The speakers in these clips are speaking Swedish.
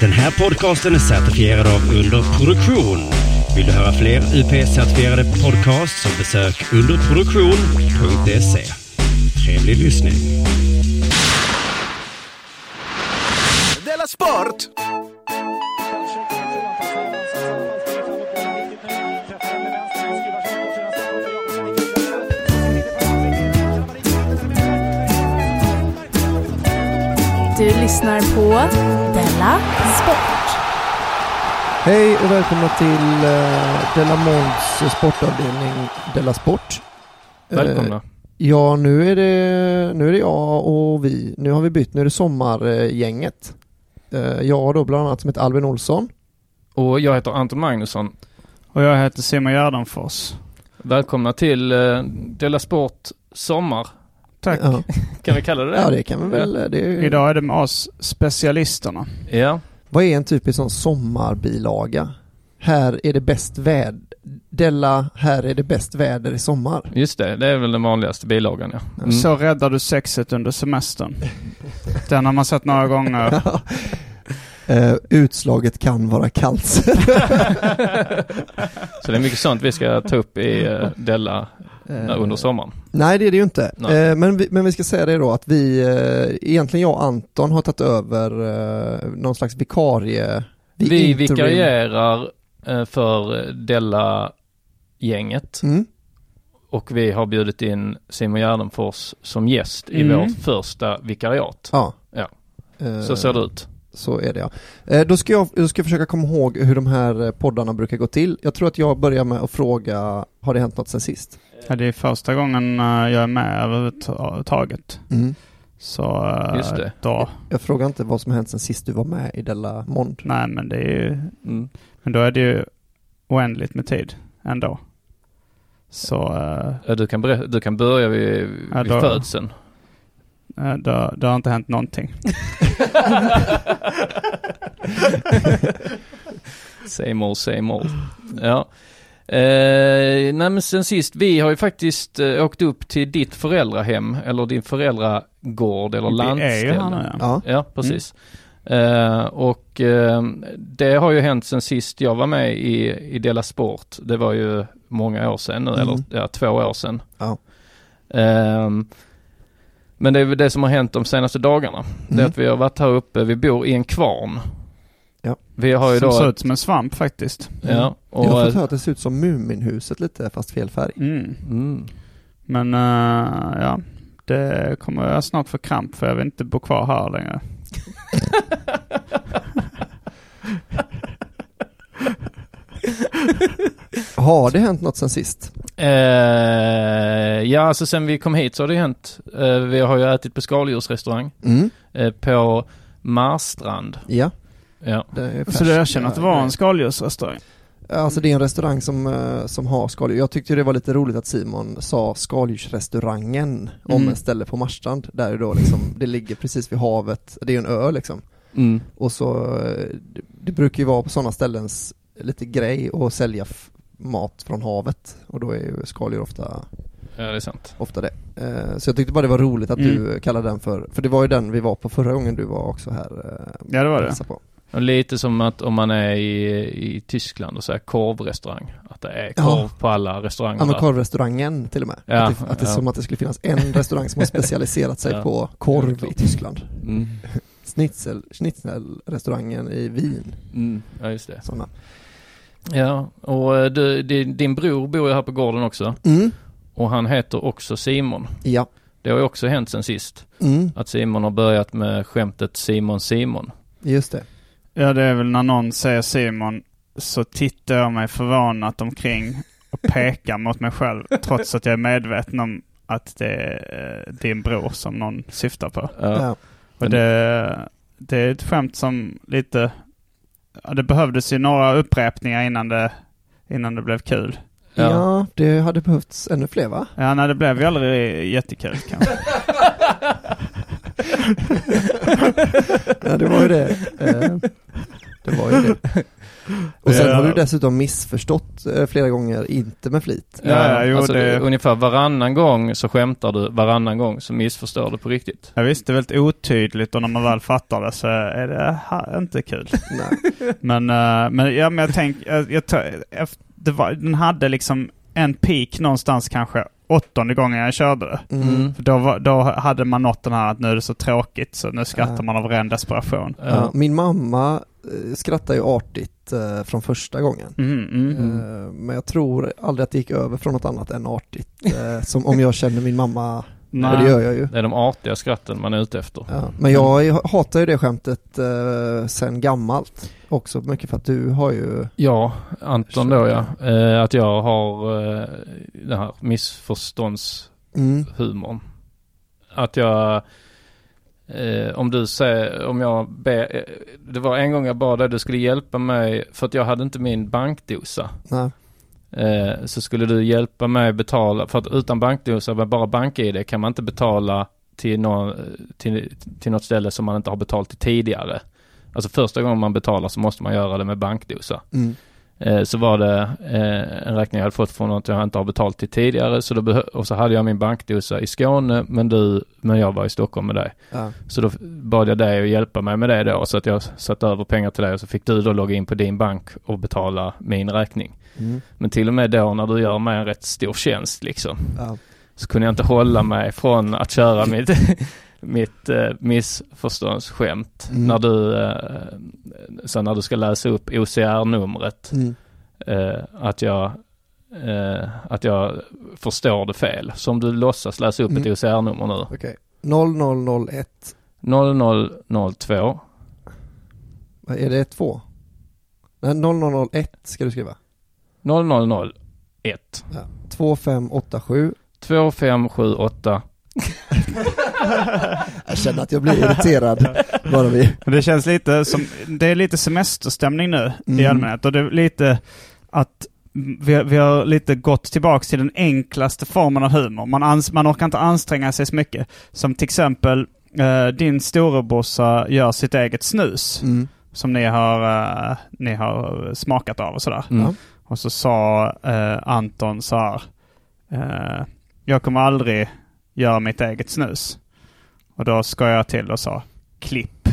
Den här podcasten är certifierad av Underproduktion. Vill du höra fler UP-certifierade podcasts så besök underproduktion.se. Trevlig lyssning. Della Sport! Lyssnar på Della Sport. Hej och välkomna till uh, Della Monds sportavdelning Della Sport. Eh, Välkomna. ja, nu är, det, nu är det jag och vi. Nu har vi bytt, nu är det sommargänget. Uh, jag då bland annat som heter Albin Olsson. Och jag heter Anton Magnusson. Och jag heter Simon Gärdenfors. Välkomna till Della Sport Sommar. Tack. Ja, Kan vi kalla det det? ja det kan vi väl. Det är, Idag är det med oss specialisterna. Ja. Vad är en typisk sån sommarbilaga? Här är det bäst väder. Della, här är det bäst väder i sommar. just det. Det är väl den vanligaste bilagan ja. Mm. Så räddar du sexet under semestern. Den har man sett några gånger. Uh, utslaget kan vara cancer. Så det är mycket sånt vi ska ta upp i uh, Della uh, under sommaren. Nej det är det ju inte. Eh, men, vi, men vi ska säga det då att vi, eh, egentligen jag och Anton har tagit över eh, någon slags vikarie. Vi interim- vikarierar uh, för Della-gänget Mm, och vi har bjudit in Simon Gärdenfors som gäst i Mm. vårt första vikariat. ja. Ja. Eh, Så ser det ut. Så är det ja. Eh, då, ska jag, då ska jag försöka komma ihåg hur de här eh, poddarna brukar gå till. Jag tror att jag börjar med att fråga, har det hänt något sen sist? Ja, det är första gången eh, jag är med överhuvudtaget. Mm. Så Just det. då, Jag frågar inte vad som hänt sen sist du var med i Della Mond. nej men det är ju, Mm. men då är det ju oändligt med tid ändå. Så Ja, du, kan du kan börja vid, Ja, vid då- födseln. Eh, det, det har inte hänt någonting. Same old, same old. Ja. Eh, nej men sen sist, vi har ju faktiskt eh, åkt upp till ditt föräldrahem eller din föräldragård eller är ju landställe. här nu ja. Ja. Ja, precis. Eh, och eh, det har ju hänt sen sist jag var med i, i Dela Sport. Det var ju många år sedan nu, Mm. eller ja, två år sedan. Ja. Men det är väl det som har hänt de senaste dagarna. Det är Mm. att vi har varit här uppe, vi bor i en kvarn. Ja. Vi har ju Som då... ser ut som en svamp faktiskt. Ja, och, jag har fått höra att det ser ut som Muminhuset lite fast fel färg. Mm. mm, Men eh, ja, det kommer jag snart få kramp för jag vill inte bo kvar här längre. Har det hänt något sen sist? Eh, ja, alltså sen vi kom hit så har det hänt. Eh, vi har ju ätit på skaldjursrestaurang Mm. eh, på Marstrand. Ja. Ja. Det är Så du erkänner att det var en skaldjursrestaurang? Alltså det är en restaurang som, eh, som har skaldjur. Jag tyckte det var lite roligt att Simon sa skaldjursrestaurangen om Mm. ett ställe på Marstrand. Där är då liksom, det ligger precis vid havet, det är en ö liksom. Mm. Och så, eh, det, det brukar ju vara på sådana ställens lite grej att sälja f- mat från havet. Och då är ju skaldjur ofta, Ja, det är sant. ofta det. Eh, Så jag tyckte bara det var roligt att Mm. du kallade den för, för det var ju den vi var på förra gången du var också här. eh, Ja, det var det. På. Och lite som att om man är i, i Tyskland och så är korvrestaurang. Att det är korv Ja. på alla restauranger. Ja men korvrestaurangen till och med. Ja, att det, att det är ja. som att det skulle finnas en restaurang som har specialiserat sig Ja. på korv Ja, i Tyskland. Mm. Schnitzel, schnitzelrestaurangen i Wien. Mm. Ja, just det. Sådana. Ja, och eh, du, din, bror bor ju här på gården också. Mm. Och han heter också Simon. Ja. Det har ju också hänt sen sist. Mm. Att Simon har börjat med skämtet Simon Simon. Just det. Ja, det är väl när någon säger Simon så tittar jag mig förvånat omkring och pekar mot mig själv trots att jag är medveten om att det är eh, din bror som någon syftar på. Ja. Och det, det är ett skämt som lite... Ja, det behövdes ju några upprepningar innan det, innan det blev kul. Ja. Ja. det hade behövts ännu fler va? Ja, nej, det blev ju aldrig jättekul kanske. ja, det var ju det. Eh, Det var ju det. Och sen har du dessutom missförstått eh, flera gånger, inte med flit. Ja, ja, jo, alltså, det- Ungefär varannan gång så skämtar du, varannan gång så missförstår du på riktigt. Ja, visst, det är väldigt otydligt och när man väl fattar det så är det inte kul. Nej. Men, eh, men, ja, men jag tänker, den hade liksom en peak någonstans kanske åttonde gången jag körde det. Mm. För Då, var, då hade man nått den här att nu är det så tråkigt så nu skrattar Ja. man av ren desperation. Ja. Min mamma eh, skrattar ju artigt eh, från första gången. Mm, mm. Eh, Men jag tror aldrig att det gick över från något annat än artigt. eh, Som om jag känner min mamma, och det gör jag ju. Det är de artiga skratten man är ute efter. Ja, men jag hatar ju det skämtet eh, sen gammalt. Också mycket för att du har ju... Ja, Anton då ja. Eh, att jag har eh, den här missförståndshumorn. Mm, Att jag, eh, om du säger, om jag ber, eh, det var en gång jag bad dig du skulle hjälpa mig för att jag hade inte min bankdosa. nej. Eh, så skulle du hjälpa mig betala, för att utan bankdosa med bara bank-id kan man inte betala till, någon, till, till något ställe som man inte har betalt till tidigare. Alltså första gången man betalar så måste man göra det med bankdosa. Mm, Eh, så var det eh, en räkning jag hade fått från något jag inte har betalt till tidigare. Så då och så hade jag min bankdosa i Skåne men du, men jag var i Stockholm med dig. ja. Så då bad jag dig att hjälpa mig med det då. Så att jag satte över pengar till dig och så fick du då logga in på din bank och betala min räkning. Mm, Men till och med då när du gör mig en rätt stor tjänst liksom. ja. Så kunde jag inte hålla mig från att köra mitt, mitt eh, missförståndsskämt. Mm. När du, eh, så när du ska läsa upp OCR-numret. Mm. Eh, att jag eh, att jag förstår det fel. Så om du låtsas läsa upp ett Mm. OCR-nummer nu. Okej. 0001. 0002 Vad är det? 2? Nej, 0001 ska du skriva. 0001 Ja. 2587. 2578 Jag känner att jag blir irriterad bara vi... Det känns lite som, det är lite semesterstämning nu i Mm. allmänhet och det är lite att vi, har- vi har lite gått tillbaks till den enklaste formen av humor. Man, ans, man orkar inte anstränga sig så mycket. Som till exempel eh, din storebrorsa gör sitt eget snus Mm. som ni har, eh, ni har smakat av och sådär. Mm. Och så sa eh, Anton så här. Eh, jag kommer aldrig göra mitt eget snus. Och då ska jag till och sa klipp.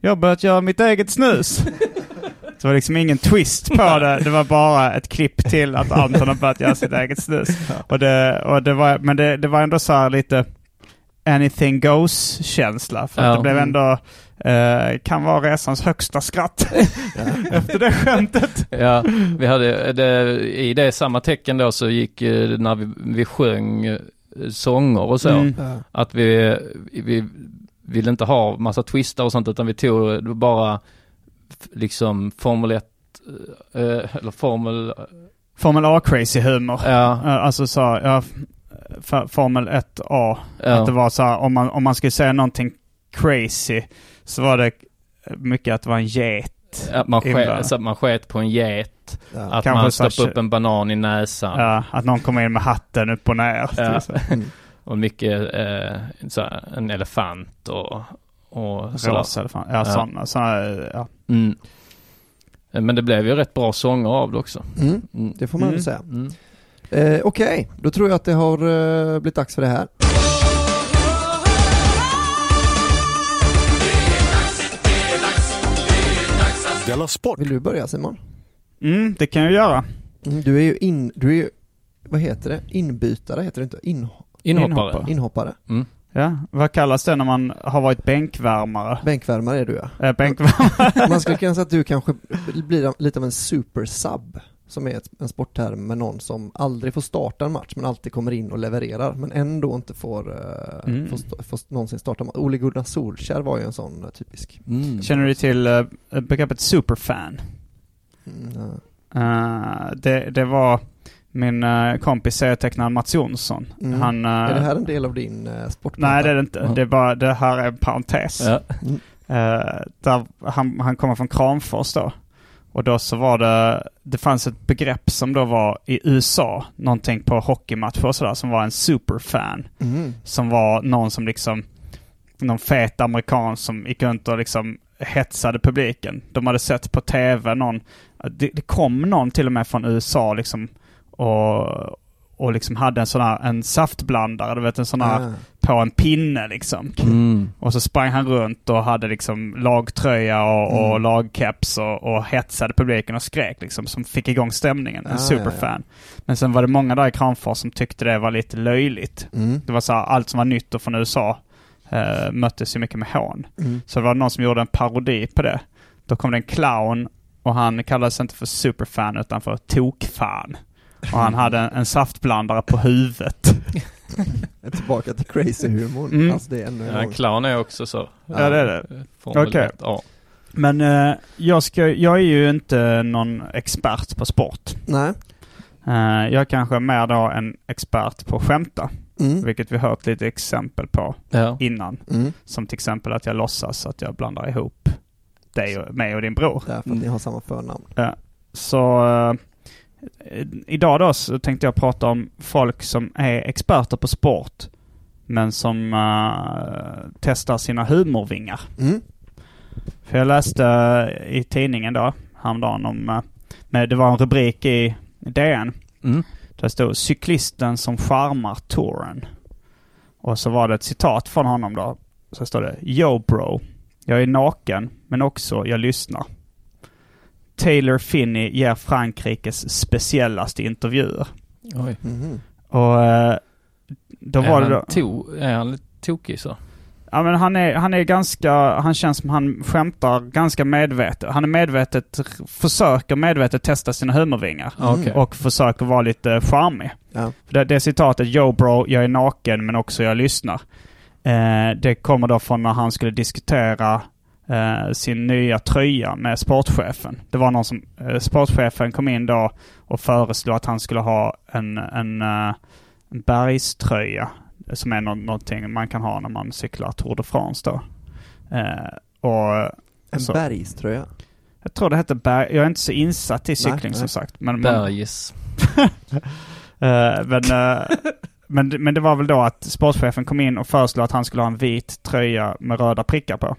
Jag har börjat göra mitt eget snus. Det var liksom ingen twist på det. Det var bara ett klipp till att Anton har börjat göra sitt eget snus. Och det, och det var, men det, det var ändå så här lite anything goes-känsla. För Ja. det blev ändå, eh, kan vara resans högsta skratt efter det skämtet. Ja, vi hade det, i det samma tecken då så gick eh, när vi, vi sjöng eh, sånger och så. Mm. Att vi, vi ville inte ha massa twistar och sånt utan vi tog bara liksom Formel 1 eh, eller Formel, Formel A-crazy humor. ja, Eh, Alltså så, ja, Formel 1A. ja. Att det var så här, om man, om man skulle säga någonting crazy så var det mycket att det var en get. Att man, sket, så att man sket på en get, Ja. att man kö- upp en banan i näsan. Ja, att någon kom in med hatten upp och ner. Ja. exempel. Och mycket, eh, så här, en elefant och, och. Rosa eller fan. Ja, Ja. sådana. sådana ja. Mm. Men det blev ju rätt bra sånger av det också. Mm. Mm. Det får man väl Mm. säga. Mm. Eh, Okej, då tror jag att det har eh, blivit dags för det här. Vill du börja Simon? Mm, det kan jag göra. Mm, du är ju in, du är ju, vad heter det? Inbytare heter det inte? In, Inhoppare. Inhoppare. inhoppare. Ja, vad kallas det när man har varit bänkvärmare? Bänkvärmare är du ja. Eh, bänkvärmare. Man skulle kunna säga att du kanske blir lite av en supersub. Som är ett, en sportterm med någon som aldrig får starta en match men alltid kommer in och levererar men ändå inte får, eh, Mm. får, får någonsin starta en match. Ole Gunnar Solskjaer var ju en sån eh, typisk. Mm. Känner du till uh, begreppet superfan? Mm. Eh, det, det var min uh, kompis serietecknaren Mats Jonsson. Mm. Han, eh, Är det här en del av din uh, sport? Nej det är det inte. Mm. Det, är bara, det här är en parentes. Ja. Eh, där han, han kommer från Kramfors då. Och då så var det, det fanns ett begrepp som då var i USA, någonting på hockeymatcher och sådär, som var en superfan. Mm. Som var någon som liksom, någon fet amerikan som gick runt och liksom hetsade publiken. De hade sett på tv någon, det, det kom någon till och med från USA liksom och, och liksom hade en sån här, en saftblandare, du vet en sån här Ah. på en pinne liksom. Mm. Och så sprang han runt och hade liksom lagtröja och, och Mm. lagkeps och, och hetsade publiken och skrek liksom, som fick igång stämningen. En Ja, superfan. Men sen var det många där i Kramfors som tyckte det var lite löjligt. Mm. Det var så här, allt som var nytt och från USA eh, möttes ju mycket med hån. Mm. Så det var någon som gjorde en parodi på det. Då kom det en clown och han kallades inte för superfan utan för tokfan. Och han hade en, en saftblandare på huvudet. Tillbaka till crazy-humorn. Mm. Alltså det är ännu Ja, clown är också så. Ja, det är det. Formel Okej. ett, Ja. Men eh, jag, ska, jag är ju inte någon expert på sport. Nej. Eh, jag är kanske mer då en expert på att skämta. Mm. Vilket vi hört lite exempel på Ja. innan. Mm. Som till exempel att jag låtsas att jag blandar ihop dig och, mig och din bror. Därför att ni har samma förnamn. Så eh, idag då så tänkte jag prata om folk som är experter på sport. Men som eh, testar sina humorvingar. Mm. För jag läste i tidningen då, häromdagen om, eh, med, det var en rubrik i DN. Mm. Där stod cyklisten som charmar touren. Och så var det ett citat från honom då. Så står det Yo bro. Jag är naken, men också jag lyssnar. Taylor Finney ger Frankrikes speciellaste intervjuer. Oj. Mhm. Och eh, då är, var det han då... to, är han lite tokig så? Ja men han är, han är ganska, han känns som han skämtar ganska medvetet. Han är medvetet, försöker medvetet testa sina humorvingar. Okej. Och försöker vara lite charmig. Ja. Det, det citatet Yo bro, jag är naken men också jag lyssnar. Eh, det kommer då från när han skulle diskutera eh, sin nya tröja med sportchefen. Det var någon som, eh, sportchefen kom in då och föreslog att han skulle ha en, en, eh, en bergströja. Som är nå- någonting man kan ha när man cyklar Tour de France då. Eh, och En Så. bergströja. jag tror det heter berg, jag är inte så insatt i cykling Nej, som nej. sagt. Men, men, Bergis. Eh, men, eh, men, men det var väl då att sportchefen kom in och föreslog att han skulle ha en vit tröja med röda prickar på.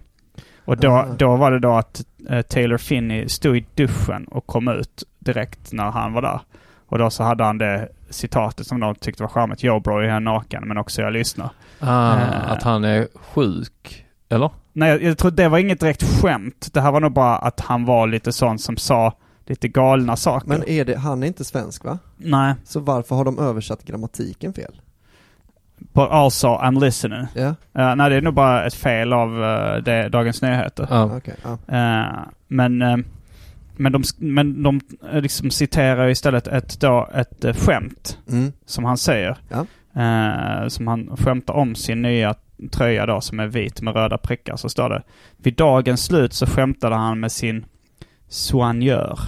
Och då, Ah. då var det då att eh, Taylor Finney stod i duschen och kom ut direkt när han var där. Och då så hade han det citatet som de tyckte var charmigt. Yo bro, jag är naken men också jag lyssnar. Ah, Eh. att han är sjuk. Eller? Nej, jag, jag tror det var inget direkt skämt. Det här var nog bara att han var lite sån som sa lite galna saker. Men är det, han är inte svensk va? Nej. Så varför har de översatt grammatiken fel? But also I'm listening. Ja, Eh, nej, det är nog bara ett fel av eh, det, Dagens Nyheter. Okej. ja. Eh, men, men de, men de eh, liksom citerar istället ett, då, ett eh, skämt, Mm. som han säger. Ja. Eh, som han skämtar om sin nya tröja då, som är vit med röda prickar. Så står det Vid dagens slut så skämtade han med sin soigneur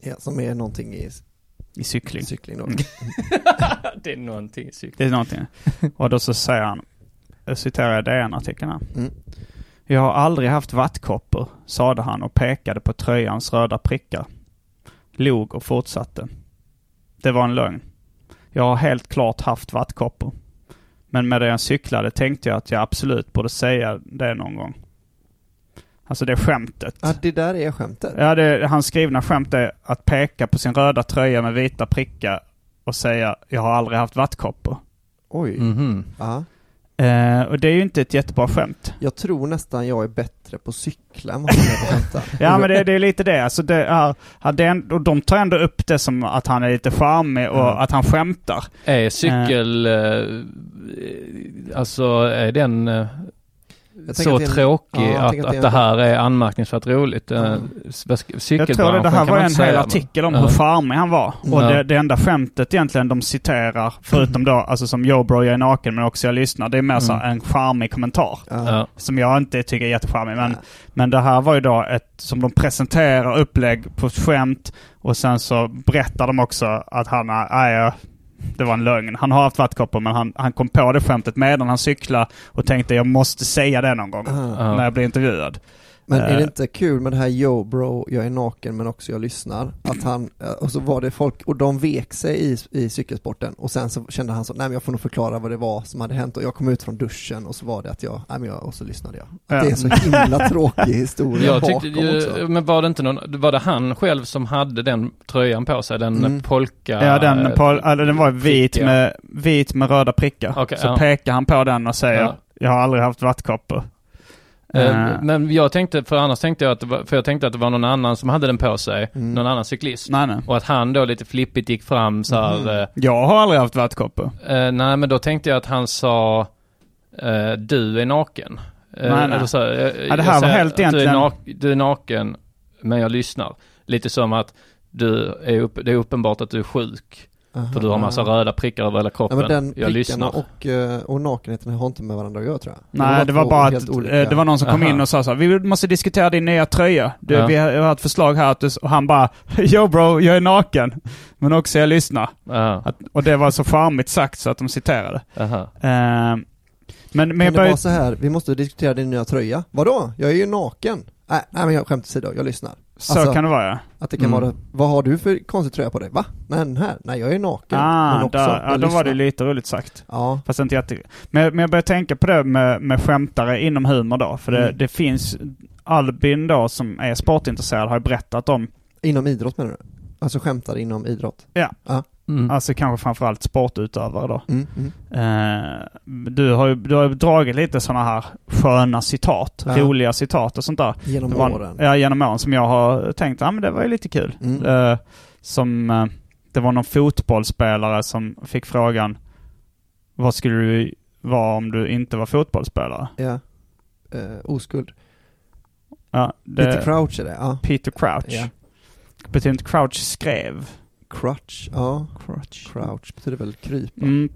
ja, som är någonting i i cykling. cykling då. Mm. det är någonting i cykling. Det är någonting. Och då så säger han, jag citerar DN-artikeln här. Mm. Jag har aldrig haft vattkoppor, sade han och pekade på tröjans röda prickar. Log och fortsatte. Det var en lögn. Jag har helt klart haft vattkoppor. Men medan jag cyklade tänkte jag att jag absolut borde säga det någon gång. Alltså det skämtet. Ja, det där är skämtet. Ja, det, hans skrivna skämt är att peka på sin röda tröja med vita prickar och säga jag har aldrig haft vattkoppor. Oj. Mhm. Ja. Eh, och det är ju inte ett jättebra skämt. Jag tror nästan jag är bättre på cykla än vad han är på. Ja men det, det är lite det. Alltså det är, är, och de tar ändå upp det som att han är lite charmig och Ja. att han skämtar. Är cykel... Eh, alltså är den eh, så det tråkig ja, att, att det här är anmärkningsvärt roligt? Cykelbranschen Jag tror det, det här var en hel artikel om men- hur charmig han var. Och Ja. det, det enda skämtet egentligen de citerar, förutom då, alltså som Yo bro, jag är naken men också jag lyssnar. Det är mer så Mm. en charmig kommentar. Som jag inte tycker är jättecharmig. Men, men det här var ju då ett, som de presenterar upplägg på ett skämt. Och sen så berättar de också att han, är- det var en lögn. Han har haft vattkoppor men han, han kom på det skämtet medan han cyklade och tänkte jag måste säga det någon gång. Ah. Ja. När jag blir intervjuad. Men är Eh. det inte kul med det här Yo bro, jag är naken men också jag lyssnar? Att han, eh, och så var det folk, och de vek sig i, i cykelsporten och sen så kände han så, nej men jag får nog förklara vad det var som hade hänt och jag kom ut från duschen och så var det att jag, nej men jag, och så lyssnade jag. Att. Det är så himla tråkig historia Jag bakom tyckte också. men var det inte någon, var det han själv som hade den tröjan på sig? Den Mm. polka? Ja, den, på, eller den var vit prickiga. med, vit med röda prickar. Okej, så ja. pekar han på den och säger Ja. Jag har aldrig haft vattkoppor. Eh, Eh. Men jag tänkte, för annars tänkte jag att det var, för jag tänkte att det var någon annan som hade den på sig. Mm. Någon annan cyklist. Nej, nej. Och att han då lite flippigt gick fram så här, Mhm. Jag har aldrig haft vattkoppor. eh, eh, nej men då tänkte jag att han sa eh, du är naken. Eh, Nej, nej. eller Så, eh, Ja, det jag här var helt att du är, egentligen- nak- du är naken men jag lyssnar. Lite som att du är upp, det är uppenbart att du är sjuk. Aha. För du har massa röda prickar över hela kroppen. men den jag lyssnar. och, eh, och nakenheten har inte med varandra att göra tror jag. Nej, det var bara att eh, olika- det var någon som kom Aha. in och sa så här, vi måste diskutera din nya tröja. Du, Ja. Vi har, ett förslag här att du, och han bara, yo bro, jag är naken. Men också jag lyssnar. Att, och det var så charmigt sagt så att de citerade. Eh, men men Kan jag det började... vara så här, vi måste diskutera din nya tröja? Vadå? Jag är ju naken. Nej, nej men jag skämt åsido, jag lyssnar. Så alltså- kan det vara ja. Att det kan Mm. vara, vad har du för konstig tröja på dig? Va? Nej, den här? Nej, jag är naken. Ah, men också, där, ja, då var det lyssnar. lite roligt sagt. Ja, Fast inte jätte... Men, men jag började tänka på det med, med skämtare inom humor då. För det, Mm. det finns, Albin då som är sportintresserad har ju berättat om, inom idrott menar du? Alltså skämtar inom idrott? Mm. alltså kanske framförallt sportutövare då. Mm, mm. Eh, du har ju du har ju dragit lite sådana här sköna citat, Ja. roliga citat och sånt där. Genom var, åren. Ja, genom åren som jag har tänkt, ja men det var ju lite kul. Mm. Eh, som, eh, det var någon fotbollsspelare som fick frågan, vad skulle du vara om du inte var fotbollsspelare? Ja. Eh, oskuld. Ja, det, Peter Crouch är det, ja. Peter Crouch. Ja. Betyder inte Crouch skrev? Crutch, ja. Crouch. Crouch betyder väl krypa, Mm.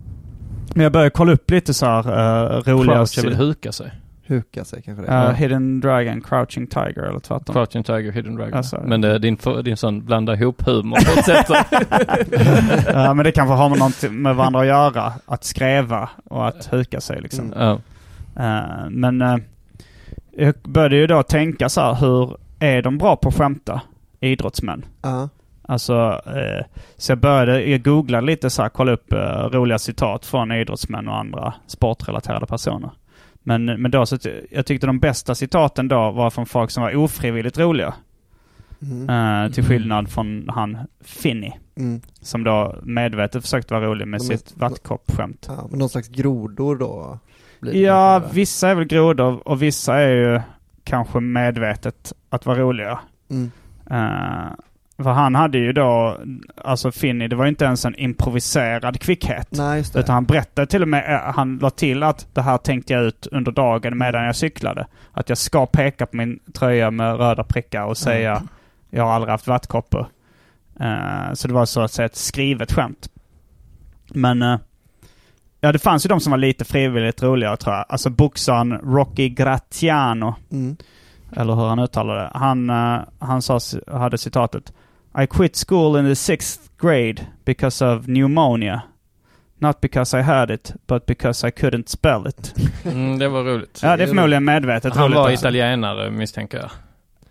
Men jag började kolla upp lite så här uh, roliga... Crouch är väl huka sig? huka sig kanske det. Uh, Ja. Hidden Dragon, Crouching Tiger eller tvärtom. Crouching Tiger, Hidden Dragon. Alltså, men det är din, för- din sån blanda ihop humor på ett sätt. Ja, men det kanske har med något med varandra att göra. Att skräva och att huka sig liksom. Mm. ja. Eh, men eh, jag började ju då tänka så här, hur är de bra på att skämta? Idrottsmän. Ja. Alltså, eh, så jag började, jag googlade lite så här, kolla upp eh, roliga citat från idrottsmän och andra sportrelaterade personer. Men, men då så, jag tyckte de bästa citaten då var från folk som var ofrivilligt roliga. Mm. Eh, till Mm. skillnad från han Finny. Mm. Som då medvetet försökte vara rolig med De sitt vattkoppskämt. Ja, men någon slags grodor då? Ja, vissa är väl grodor och vissa är ju kanske medvetet att vara roliga. Mm. Uh, för han hade ju då, alltså Finny, det var ju inte ens en improviserad kvickhet. Nej, just det. Utan han berättade till och med, eh, han la till att det här tänkte jag ut under dagen medan jag cyklade. Att jag ska peka på min tröja med röda prickar och säga jag har aldrig haft vattkoppor. Eh, så det var så att säga ett skrivet skämt. Men eh, ja, det fanns ju de som var lite frivilligt roliga tror jag. Alltså boxaren Rocky Gratiano, Mm. eller hur han uttalade det. Han, eh, han sa, hade citatet I quit school in the sixth grade because of pneumonia. Not because I had it, but because I couldn't spell it. Mm, det var roligt. Ja, det är förmodligen medvetet Han roligt. var alltså. italienare misstänker jag.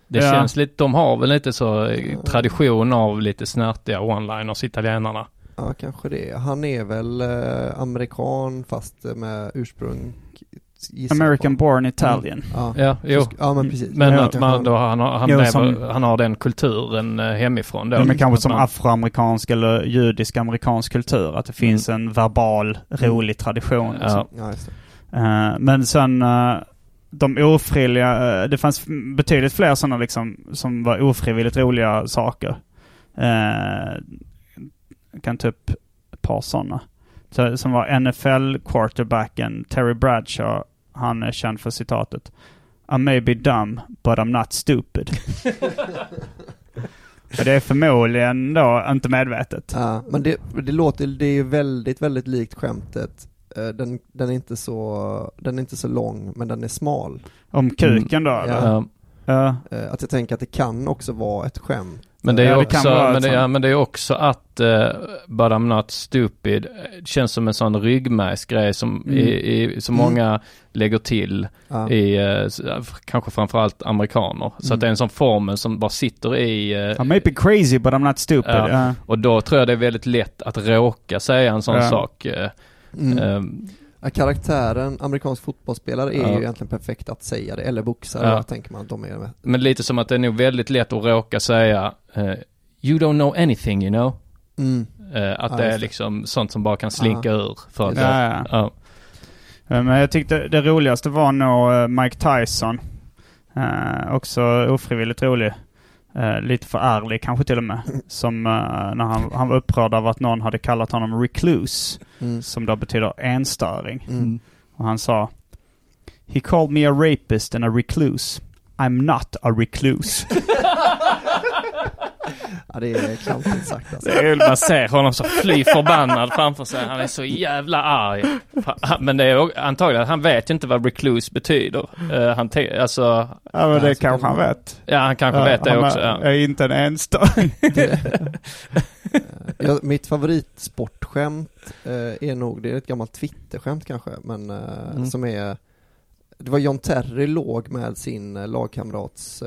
Det Ja. känns lite, de har väl lite så eh, tradition av lite snärtiga one-liners, italienarna. Ja, kanske det. Han är väl eh, amerikan fast med ursprung American på. born Italian. Ja. Ja, jo. Ja, men precis. Men Ja, att man då, han, har, han, Jo, lever, som- han har den kulturen eh, hemifrån då. Ja, men kanske som man- afroamerikansk eller judisk-amerikansk kultur. Att det finns en verbal, rolig tradition. Liksom. Ja. Ja, just det. Eh, men sen eh, de ofrivilliga, det fanns betydligt fler sådana liksom som var ofrivilligt roliga saker. Uh, kan ta upp ett par sådana. Så, som var NFL-quarterbacken Terry Bradshaw. Han är känd för citatet I may be dumb, but I'm not stupid. Och det är förmodligen då inte medvetet. Ja, men det, det låter, det är ju väldigt, väldigt likt skämtet. Eh, Den, den, är inte så, den är inte så lång, men den är smal. Om kuken då? Ja. Ja. Eh, Att jag tänker att det kan också vara ett skämt Men det är Ja, det också, ett men det, ja, men det är också att uh, But I'm Not Stupid känns som en sån ryggmärgsgrej som, Mm. i, i, som Mm. många lägger till Ja. i, s- kanske framförallt amerikaner. Så Mm. att det är en sån formel som bara sitter i, eh, I may be crazy but I'm not stupid. Ja. och då tror jag det är väldigt lätt att råka säga en sån sak. Mm. Ja, karaktären amerikansk fotbollsspelare är Ja. ju egentligen perfekt att säga det, eller boxare, Ja. tänker man att de är med. Men lite som att det är nog väldigt lätt att råka säga eh, You don't know anything you know. Mm. Eh, att Ja, det är liksom sånt som bara kan slinka ur. För att, Ja, ja. Eh, Men jag tyckte det roligaste var nog Mike Tyson. Eh, också ofrivilligt rolig. Eh, lite för ärlig kanske till och med. Som eh, när han, han var upprörd av att någon hade kallat honom recluse. Mm. Som då betyder enstöring. Mm. Och han sa He called me a rapist and a recluse. I'm not a recluse. Ja, det är klantigt sagt alltså. Det är, man ser honom så fly förbannad framför sig. Han är så jävla arg. Men det är antagligen, han vet ju inte vad recluse betyder. Eh, han te- alltså, ja men det så kanske kan han vet. ja han kanske Ja, vet det också. är, Ja. är inte en. Ja, mitt favoritsportskämt eh, är nog, det är ett gammalt Twitterskämt kanske, men eh, Mm. som är Det var John Terry låg med sin lagkamrats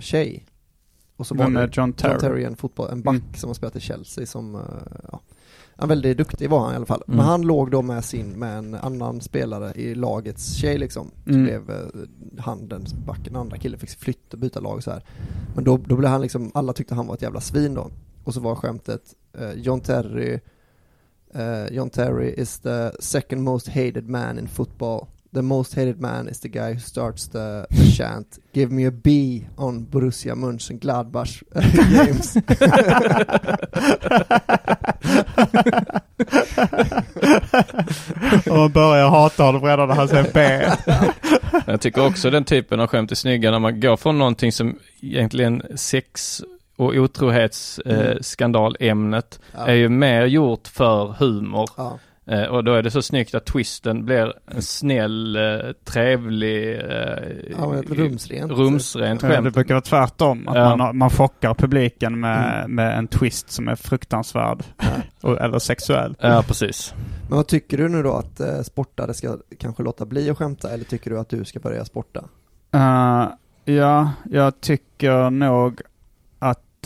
tjej. Och så Vem var det John Terry? John Terry, en, fotboll, en back Mm. som har spelat i Chelsea som, eh, ja, han väldigt duktig var han i alla fall. Mm. Men han låg då med sin, med en annan spelare i lagets tjej liksom. Så Mm. blev eh, han den backen, andra killen fick flytta och byta lag så här. Men då, då blev han liksom, alla tyckte han var ett jävla svin då. Och så var skämtet, eh, John Terry eh, John Terry is the second most hated man in football. The most hated man is the guy who starts the, the chant Give me a B on Borussia Mönchengladbach games. Och man börjar hata honom redan när han säger B. Jag tycker också den typen av skämt är snygga när man går från någonting som egentligen sex och otrohetsskandalämnet Mm. Ja. är ju mer gjort för humor. Ja. Eh, och då är det så snyggt att twisten blir en snäll, eh, trevlig, eh, Ja, ett rumsrent. rumsrent Ja, Det skämt. brukar vara tvärtom. Att Ja. man, har- man chockar publiken med, med en twist som är fruktansvärd. Och, eller sexuell. Ja, precis. Men vad tycker du nu då att eh, sportare ska kanske låta bli att skämta eller tycker du att du ska börja sporta? Eh, ja, jag tycker nog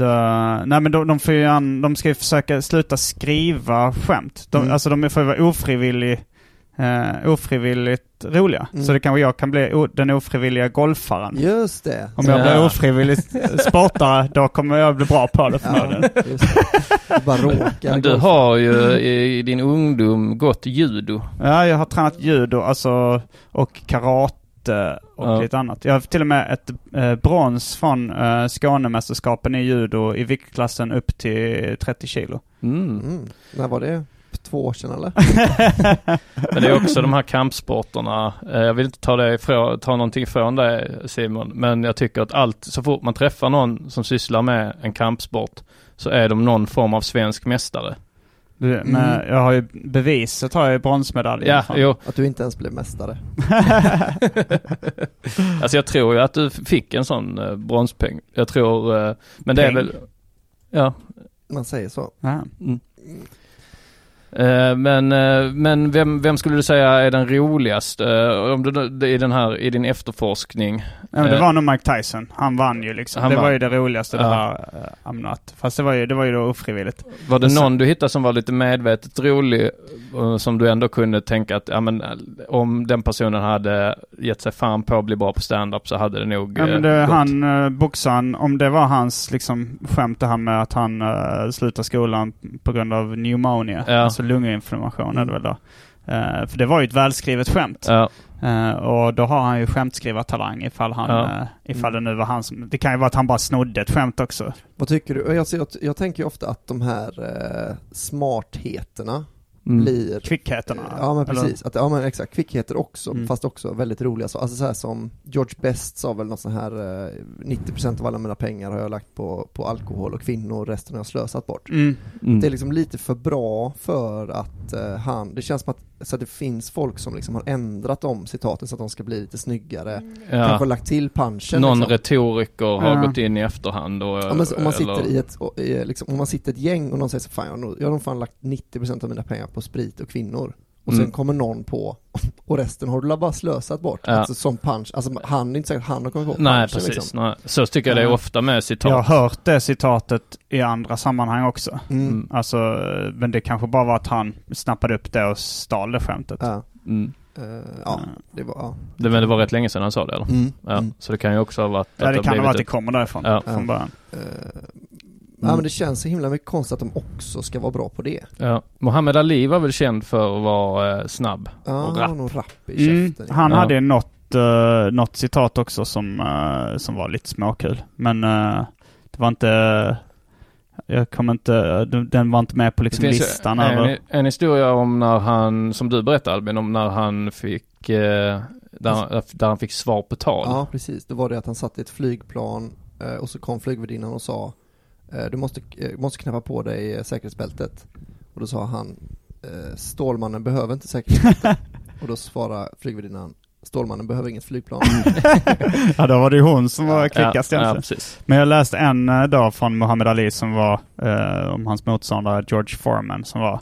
eh, nej men de, de, får ju an, de ska ju försöka sluta skriva skämt. De, Mm. Alltså de får ju vara ofrivillig, uh, ofrivilligt roliga. Mm. Så det kanske jag kan bli o, den ofrivilliga golfaren. Just det! Om jag Ja. blir ofrivillig sportare, då kommer jag bli bra på det förmodligen. Ja, det. Bara råkar. Du har ju i din ungdom gått judo. Ja, jag har tränat judo alltså, och karate och Ja. lite annat. Jag har till och med ett eh, brons från eh, Skånemästerskapen i judo i viktklassen upp till 30 kilo. Mm. Mm. När var det? Två år sedan eller? Men det är också de här kampsporterna. Eh, Jag vill inte ta, det ifrån, ta någonting ifrån dig Simon. Men jag tycker att allt, så fort man träffar någon som sysslar med en kampsport så är de någon form av svensk mästare. Du, Men jag har ju beviset har jag ju bronsmedalj. Ja, jo. Att du inte ens blev mästare. Alltså jag tror ju att du fick en sån eh, bronspeng. Jag tror, eh, men det är väl, ja. Man säger så. Ja. Mm. Eh, Men, eh, men vem, vem skulle du säga är den roligaste eh, om du, i den här, i din efterforskning? Ja, det var nog Mike Tyson. Han vann ju liksom. Han det var vann. ju det roligaste det Ja. här uh, I'm not. Fast det var ju, det var ju då ofrivilligt. Var det sen- någon du hittade som var lite medvetet rolig som du ändå kunde tänka att ja, men, om den personen hade gett sig fan på att bli bra på stand-up så hade det nog Ja, men det, gått. han, uh, boxaren, om det var hans liksom skämt det här med att han uh, slutar skolan på grund av pneumonia, Ja. alltså lunginflammation är det väl då. Eh, för det var ju ett välskrivet skämt. Ja, Eh, och då har han ju skämtskrivartalang ifall han, Ja. eh, ifall det nu var han som, det kan ju vara att han bara snodde ett skämt också. Vad tycker du? Jag, jag, jag tänker ju ofta att de här eh, smartheterna mm. blir Kvickheterna. Ja men eller? precis, att, ja men exakt, kvickheter också, Mm. fast också väldigt roliga så, alltså så här som George Best sa väl något sån här, eh, 90% av alla mina pengar har jag lagt på, på alkohol och kvinnor, resten har jag slösat bort. Mm. Mm. Det är liksom lite för bra för att eh, han, det känns som att så att det finns folk som liksom har ändrat om citaten så att de ska bli lite snyggare. Ja. Kanske lagt till punchen. Någon liksom. retoriker har Ja. gått in i efterhand och... Ja, men om man sitter eller- i ett, och, i, liksom, om man sitter i ett gäng och någon säger så fan jag har nog, jag har nog fan lagt 90% av mina pengar på sprit och kvinnor. Och sen Mm. kommer någon på och resten har du bara slösat bort. Ja. Alltså som punch, alltså han är inte säkert att han har kommit på Nej, punchen, precis. liksom. Nej. Så tycker jag det är ofta med citat. Jag har hört det citatet i andra sammanhang också. Mm. Mm. Alltså, men det kanske bara var att han snappade upp det och stal det skämtet. Ja, Mm. eh, ja, det var, ja. Det, men det var rätt länge sedan han sa det eller? Mm. Ja. Mm. Så det kan ju också ha varit Ja, det har kan ha varit att det kommer därifrån Ja. från början. Eh, Ja men det känns så himla mycket konstigt att de också ska vara bra på det. Ja. Muhammad Ali var väl känd för att vara eh, snabb. Ja, Och rapp. nog rapp i Mm, han Ja. hade ju något, uh, något citat också som, eh, som var lite småkul. Men eh, det var inte... Jag kommer inte... den- Den var inte med på liksom listan en, över... en historia om när han, som du berättade Albin, om när han fick, eh, där, där han fick svar på tal. Ja precis, det var det att han satt i ett flygplan eh, och så kom flygvärdinnan och sa eh, Du måste, eh, måste knäppa på dig eh, säkerhetsbältet. Och då sa han eh, Stålmannen behöver inte säkerhetsbälte. och då svarade flygvärdinnan Stålmannen behöver inget flygplan. Ja, då var det ju hon som var ja, kvickast ja, precis. Men jag läste en eh, dag från Muhammad Ali som var eh, om hans motståndare George Foreman som var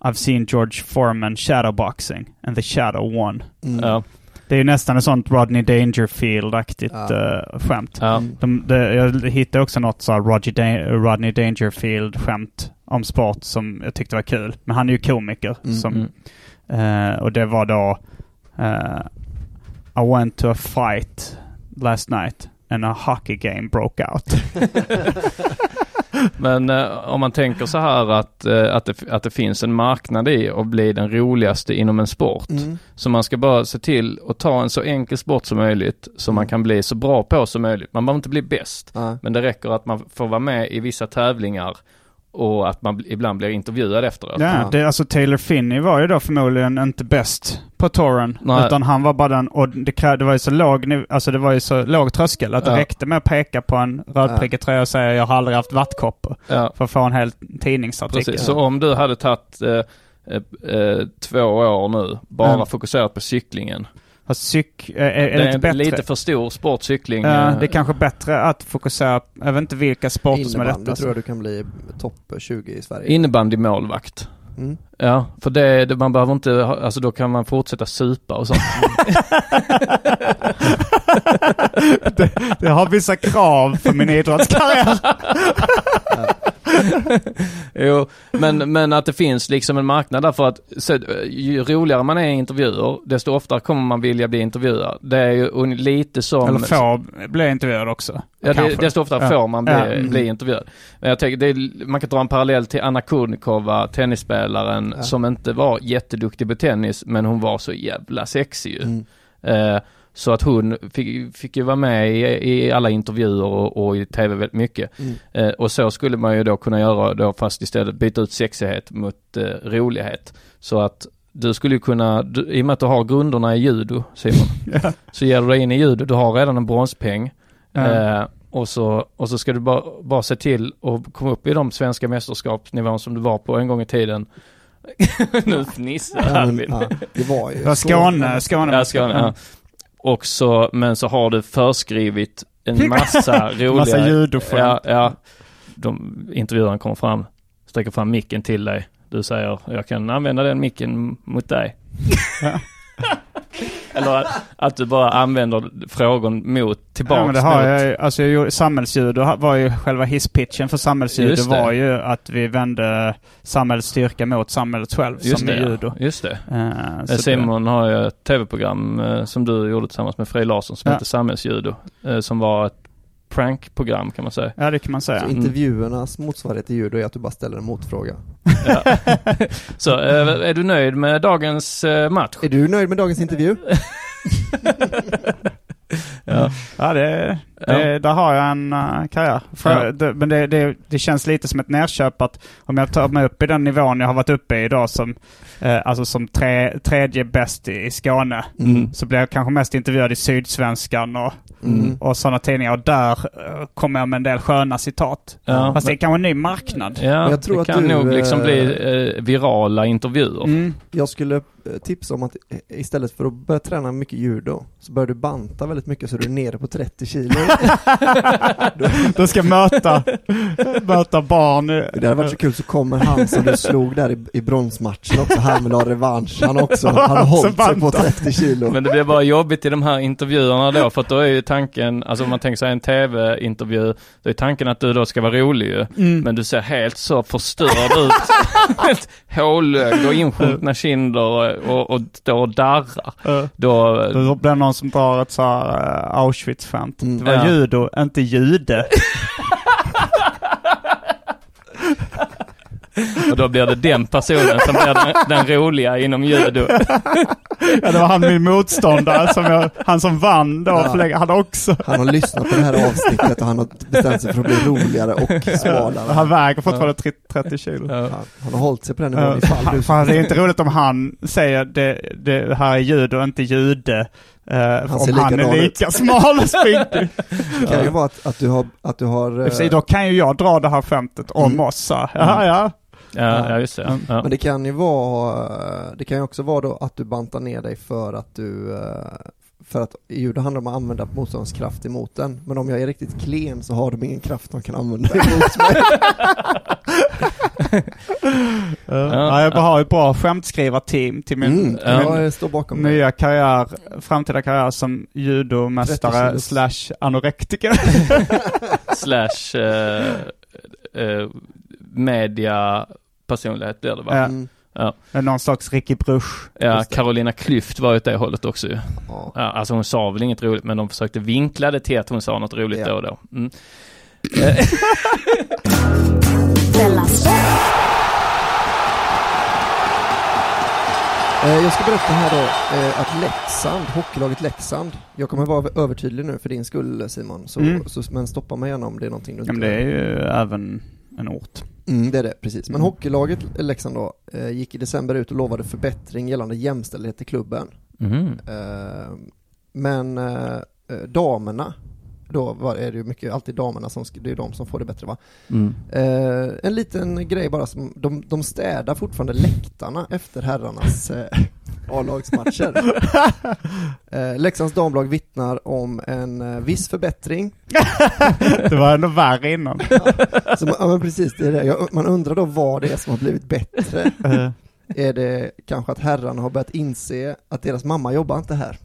I've seen George Foreman shadowboxing and the shadow won. Mm. Ja, Det är ju nästan ett sånt Rodney Dangerfield-aktigt Ja. eh, skämt. ja. Mm. De, det, jag hittade också något så Roger da- Rodney Dangerfield-skämt om sport som jag tyckte var kul. Men han är ju komiker. Mm, som, Mm. eh, och det var då eh, I went to a fight last night and a hockey game broke out. Men eh, om man tänker så här att, eh, att, det, att det finns en marknad i att bli den roligaste inom en sport. Mm. Så man ska bara se till att ta en så enkel sport som möjligt så man Mm. kan bli så bra på som möjligt. Man behöver inte bli bäst. Ja. Men det räcker att man får vara med i vissa tävlingar och att man bl- ibland blir intervjuad efteråt. Ja, Ja. det, alltså Taylor Finney var ju då förmodligen inte bäst på touren. Nej. Utan han var bara den, och det, krä- det var ju så låg, alltså det var ju så låg tröskel att det Ja. räckte med att peka på en rödprickig tröja och säga jag har aldrig haft vattkoppor. Ja, För att få en hel tidningsartikel. precis. Så om du hade tagit eh, eh, eh, två år nu, bara Mm. fokuserat på cyklingen. Fast cyk, är, är det det är inte bättre? lite för stor sportcykling. Ja, eh, det är kanske bättre att fokusera, jag vet inte vilka sporter som är Innebandy lättast. tror jag du kan bli topp 20 i Sverige. Innebandymålvakt. Mm. Ja, för det, det, man behöver inte, ha- alltså då kan man fortsätta supa och sånt. Jag har vissa krav för min idrottskarriär. jo, men, men att det finns liksom en marknad där för att så, ju roligare man är i intervjuer, desto oftare kommer man vilja bli intervjuad. Det är ju lite som... Eller få bli intervjuad också. Ja, det, desto oftare Ja. får man bli, Ja, mm. bli intervjuad. Men jag tänker, det är, man kan dra en parallell till Anna Kurnikova, tennisspelaren, Ja. som inte var jätteduktig på tennis, men hon var så jävla sexig ju. Mm. Eh, så att hon fick, fick ju vara med i, i alla intervjuer och, och i tv väldigt mycket. Mm. Eh, och så skulle man ju då kunna göra då fast istället byta ut sexighet mot eh, rolighet. Så att du skulle ju kunna, du, i och med att du har grunderna i judo Simon, så ger du dig in i judo, du har redan en bronspeng. Ja. Eh, och, så, och så ska du bara, bara se till att komma upp i de svenska mästerskapsnivån som du var på en gång i tiden. nu fnissar Albin. ja, det var ju var Skåne, Skåne. Ja, Skåne, ja. Och så, men så har du förskrivit en massa roliga... Massa judoskämt. Ja, ja. De, intervjuaren kommer fram, sträcker fram micken till dig. Du säger, jag kan använda den micken mot dig. Eller att, du bara använder frågan mot, tillbaks Ja, men det har mot. jag. Alltså jag gjorde, samhällsjudo ha- var ju själva hisspitchen för samhällsjudo Just det. var ju att vi vände samhällets styrka mot samhället själv Just som det, judo. just det. Så Eh, det- Simon har ju ett tv-program eh, som du gjorde tillsammans med Frej Larsson som Ja. heter Samhällsjudo. Eh, som var ett prankprogram kan man säga. Ja, det kan man säga. Så intervjuernas motsvarighet till judo är att du bara ställer en motfråga. Ja. Så eh, är du nöjd med dagens eh, match? Är du nöjd med dagens intervju? Ja. Ja, det, det, där har jag en uh, karriär. För, Ja. det, men det, det, det känns lite som ett nerköp att om jag tar mig upp i den nivån jag har varit uppe i idag som, eh, alltså som tre, tredje bäst i, i Skåne. Mm. Så blir jag kanske mest intervjuad i Sydsvenskan och, Mm. och sådana tidningar. Och där eh, kommer jag med en del sköna citat. Ja, Fast det är kanske en ny marknad. ja jag tror det att kan du, nog liksom bli virala intervjuer. Mm. Jag skulle tipsa om att istället för att börja träna mycket judo så börjar du banta väldigt mycket så du är nere på 30 kilo. Du ska möta, möta barn. Det hade varit så kul så kommer han som du slog där i, i bronsmatchen också, han vill ha revansch. Han också, han har som hållit sig på bantar. 30 kilo. Men det blir bara jobbigt i de här intervjuerna då, för att då är ju tanken, alltså om man tänker sig en tv-intervju, då är tanken att du då ska vara rolig ju. Mm. Men du ser helt så förstörd ut. Helt hålögd och insjunkna kinder och, och står och darrar. Eh, Då, Då blir det någon som drar ett så här eh, Auschwitz-skämt. Mm. Det var Ja. judo, inte jude. och då blir det den personen som blir den, den roliga inom judo. Ja, det var han min motståndare, som jag, han som vann då, Ja. länge, han också. Han har lyssnat på det här avsnittet och han har bestämt sig för att bli roligare och smalare. Han väger fortfarande 30 30 kilo. Ja. Han, han har hållit sig på den nivån Ja, ifall du... fan, det är inte roligt om han säger det, det här är judo, inte jude. Uh, om han är lika smal och spinkig. Det kan ju vara att, att du har, att du har... Eh, Då kan ju jag dra det här skämtet om Mm. oss. Jaha, ja. Ja, ja, just det. Mm. Ja. Men det kan ju vara, det kan ju också vara då att du bantar ner dig för att du, eh, för att i judo handlar det om att använda motståndskraft emot den. Men om jag är riktigt klen så har de ingen kraft de kan använda emot mig. Ja, jag har ett bra skämtskrivarteam till min, Mm, min jag står bakom nya karriär, framtida karriär som 30 judomästare slash anorektiker. Slash eh, eh, media personlighet blir det va? Ja. Mm, Någon slags Ricky Bruch. Ja. Carolina Klüft var ju åt det hållet också ju. ja. Ja, alltså hon sa väl inget roligt men de försökte vinkla det till att hon sa något roligt Ja. då och då. Mm. Eh, Jag ska berätta här då eh, att Leksand, hockeylaget Leksand, jag kommer vara övertydlig nu för din skull Simon, så, Mm. så, men stoppa mig gärna om det är någonting du Ja, men inte... det är ju även en ort. Mm, det är det, precis. Men Mm. hockeylaget Leksand då, eh, gick i december ut och lovade förbättring gällande jämställdhet i klubben. Eh, men eh, eh, damerna, då var, är det ju mycket alltid damerna som, det är de som får det bättre va? Mm. Eh, en liten grej bara som, de, de städar fortfarande läktarna efter herrarnas eh, A-lagsmatcher. eh, Leksands damlag vittnar om en eh, viss förbättring. Det var ändå värre innan. Så man, ja men precis, det är det. Jag, man undrar då vad det är som har blivit bättre. Eh, Är det kanske att herrarna har börjat inse att deras mamma jobbar inte här?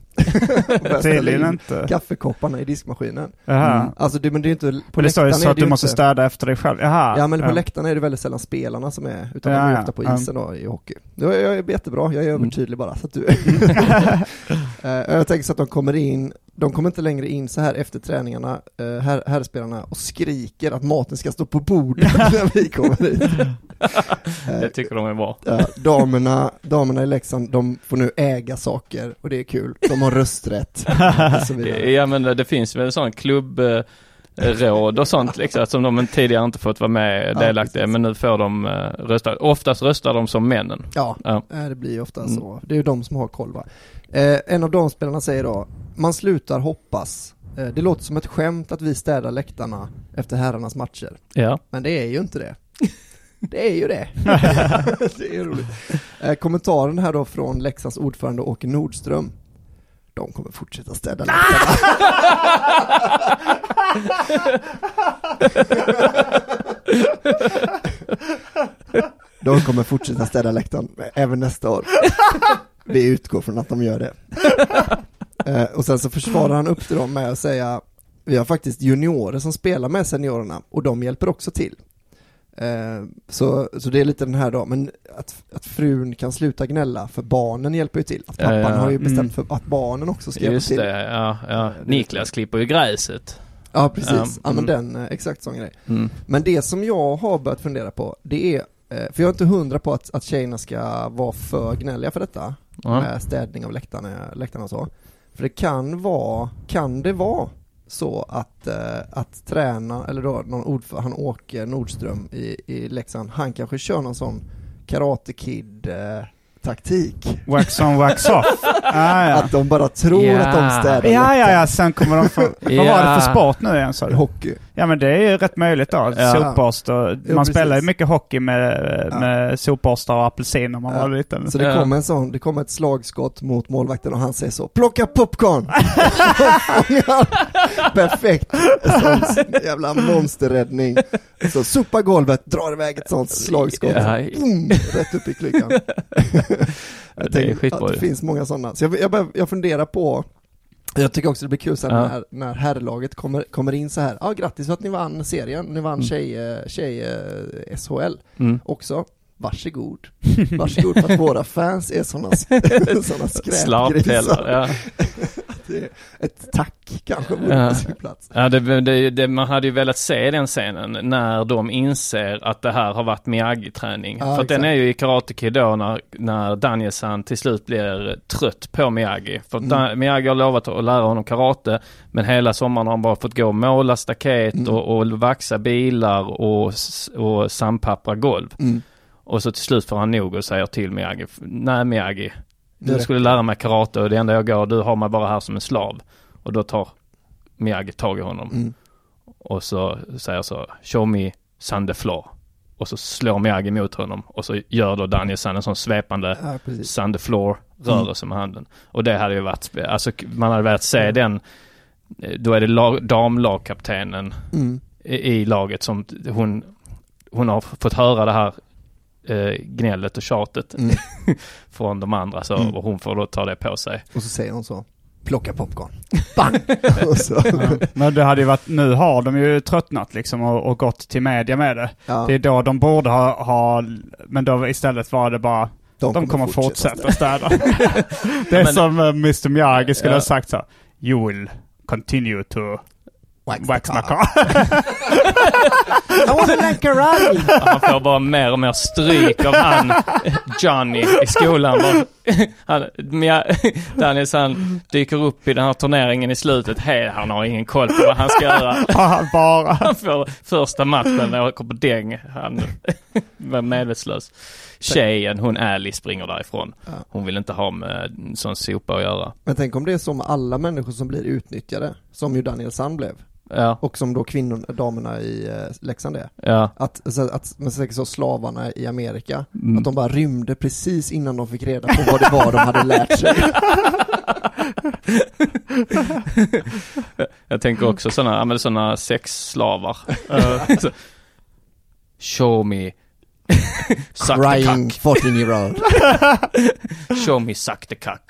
Tydligen in inte. Kaffekopparna i diskmaskinen. Jaha. Alltså det, men det är inte, på Och det står ju så att du måste inte- städa efter dig själv. Jaha. Ja men på läktarna är det väldigt sällan spelarna som är, utan Ja, de är ja. ofta på Ja. isen då i hockey. Då är jag jättebra, jag är Mm. övertydlig bara så att du Eh, Jag tänker så att de kommer in, de kommer inte längre in så här efter träningarna, eh, här, herrspelarna, och skriker att maten ska stå på bordet när vi kommer. Eh, Det tycker de är bra. Ja, damerna, damerna i Leksand, de får nu äga saker och det är kul. De har rösträtt och så vidare. Ja men det finns väl sån klubb eh, råd och sånt liksom, som de tidigare inte fått vara med Ja, delaktiga precis. men nu får de eh, rösta. Oftast röstar de som männen. Ja, Ja. det blir ju ofta Mm. så. Det är ju de som har koll va. Eh, en av damspelarna säger då, man slutar hoppas. Eh, det låter som ett skämt att vi städar läktarna efter herrarnas matcher. Ja. Men det är ju inte det. Det är ju det. det är roligt. Eh, kommentaren här då från Leksands ordförande Åke Nordström. De kommer fortsätta städa läktarna. De kommer fortsätta städa läktaren även nästa år. Vi utgår från att de gör det. Eh, och sen så försvarar han upp det då med att säga vi har faktiskt juniorer som spelar med seniorerna och de hjälper också till. Eh, så, så det är lite den här då, men att, att frun kan sluta gnälla för barnen hjälper ju till. Att pappan Ja, ja. har ju bestämt Mm. för att barnen också ska hjälpa Just till. det, ja, ja. Niklas klipper ju gräset. Ja precis, Ja, ja, men mm. den, eh, exakt sån grej. Mm. Men det som jag har börjat fundera på, det är, för jag är inte hundra på att, att tjejerna ska vara för gnälliga för detta, med städning av läktarna, läktarna och så. För det kan vara, kan det vara så att, eh, att träna, eller då någon ordförande, han Åke Nordström i, i Leksand, han kanske kör någon sån Karate Kid eh, taktik. Wax on, wax off. Ah, ja. Att de bara tror Ja. att de städar Ja, ja, ja, sen kommer de få... Vad var det för sport nu igen sa du? Hockey. Ja men det är ju rätt möjligt då. Ja. Sopborst och, man spelar ju mycket hockey med, Ja. med sopborstar och apelsin när man Ja. var liten. Så det Ja. kommer en sån, det kommer ett slagskott mot målvakten och han säger så, plocka popcorn! Perfekt! Sån jävla monsterräddning. Så sopa golvet, drar iväg ett sånt slagskott. Ja. Boom, rätt upp i klykan. jag Det tänker det finns många sådana. Så jag, jag, jag funderar på jag tycker också det blir kul sen Ja. när, när herrlaget kommer, kommer in så här. Ja, grattis för att ni vann serien. Ni vann Mm. tjej, eh, tjej eh, SHL Mm. också. Varsågod. Varsågod för att våra fans är sådana, Slarvpellar, skräpgrisar. ja. Det är ett tack kanske vore Ja. på sin plats. Ja, det, det, det, man hade ju velat se den scenen när de inser att det här har varit Miyagi-träning. Ja, För exakt. den är ju i Karate Kid då när, när Danielsan till slut blir trött på Miyagi. För Mm. Dan, Miyagi har lovat att lära honom karate, men hela sommaren har han bara fått gå och måla staket Mm. och, och vaxa bilar och, och sandpappra golv. Mm. Och så till slut får han nog och säger till Miyagi, nej Miyagi, du skulle lära mig karate och det enda jag går, du har mig bara här som en slav. Och då tar Miyagi tag i honom. Mm. Och så säger så, show me sun the floor. Och så slår Miyagi mot honom. Och så gör då Danielsson en sån svepande Ja, the floor rörelse med handen. Och det hade ju varit, alltså man hade velat se den, eh, då är det lag, damlagkaptenen Mm. i, i laget som hon, hon har fått höra det här eh, gnället och tjatet Mm. från de andra så, Mm. och hon får då ta det på sig. Och så säger hon så, plocka popcorn. Bang! så, Men det hade ju varit, nu har de ju tröttnat liksom och, och gått till media med det. ja, Det är då de borde ha, ha men då istället var det bara, de, kommer fortsätta städa. det är men- som uh, Mr Miyagi skulle Ja. ha sagt så. You will continue to Wax, wax the my car. I wanna learn karate! Han får bara mer och mer stryk av han Johnny i skolan. Han, Daniels han dyker upp i den här turneringen i slutet. Hej, han har ingen koll på vad han ska göra. Han bara. Han får första matchen när jag åker på däng. Han var medvetslös. Tjejen, hon Ally, springer därifrån. Hon vill inte ha med en sån sopa att göra. Men tänk om det är som alla människor som blir utnyttjade, som ju Daniel Sand blev, Ja, och som då kvinnor, damerna i eh, Leksand är. ja. Att, så, att men säkert så slavarna i Amerika, Mm. att de bara rymde precis innan de fick reda på vad det var de hade lärt sig. Jag tänker också sådana, ja men sådana sexslavar. Show me Suck the Crying cock. 14 year old. Show me suck the cock.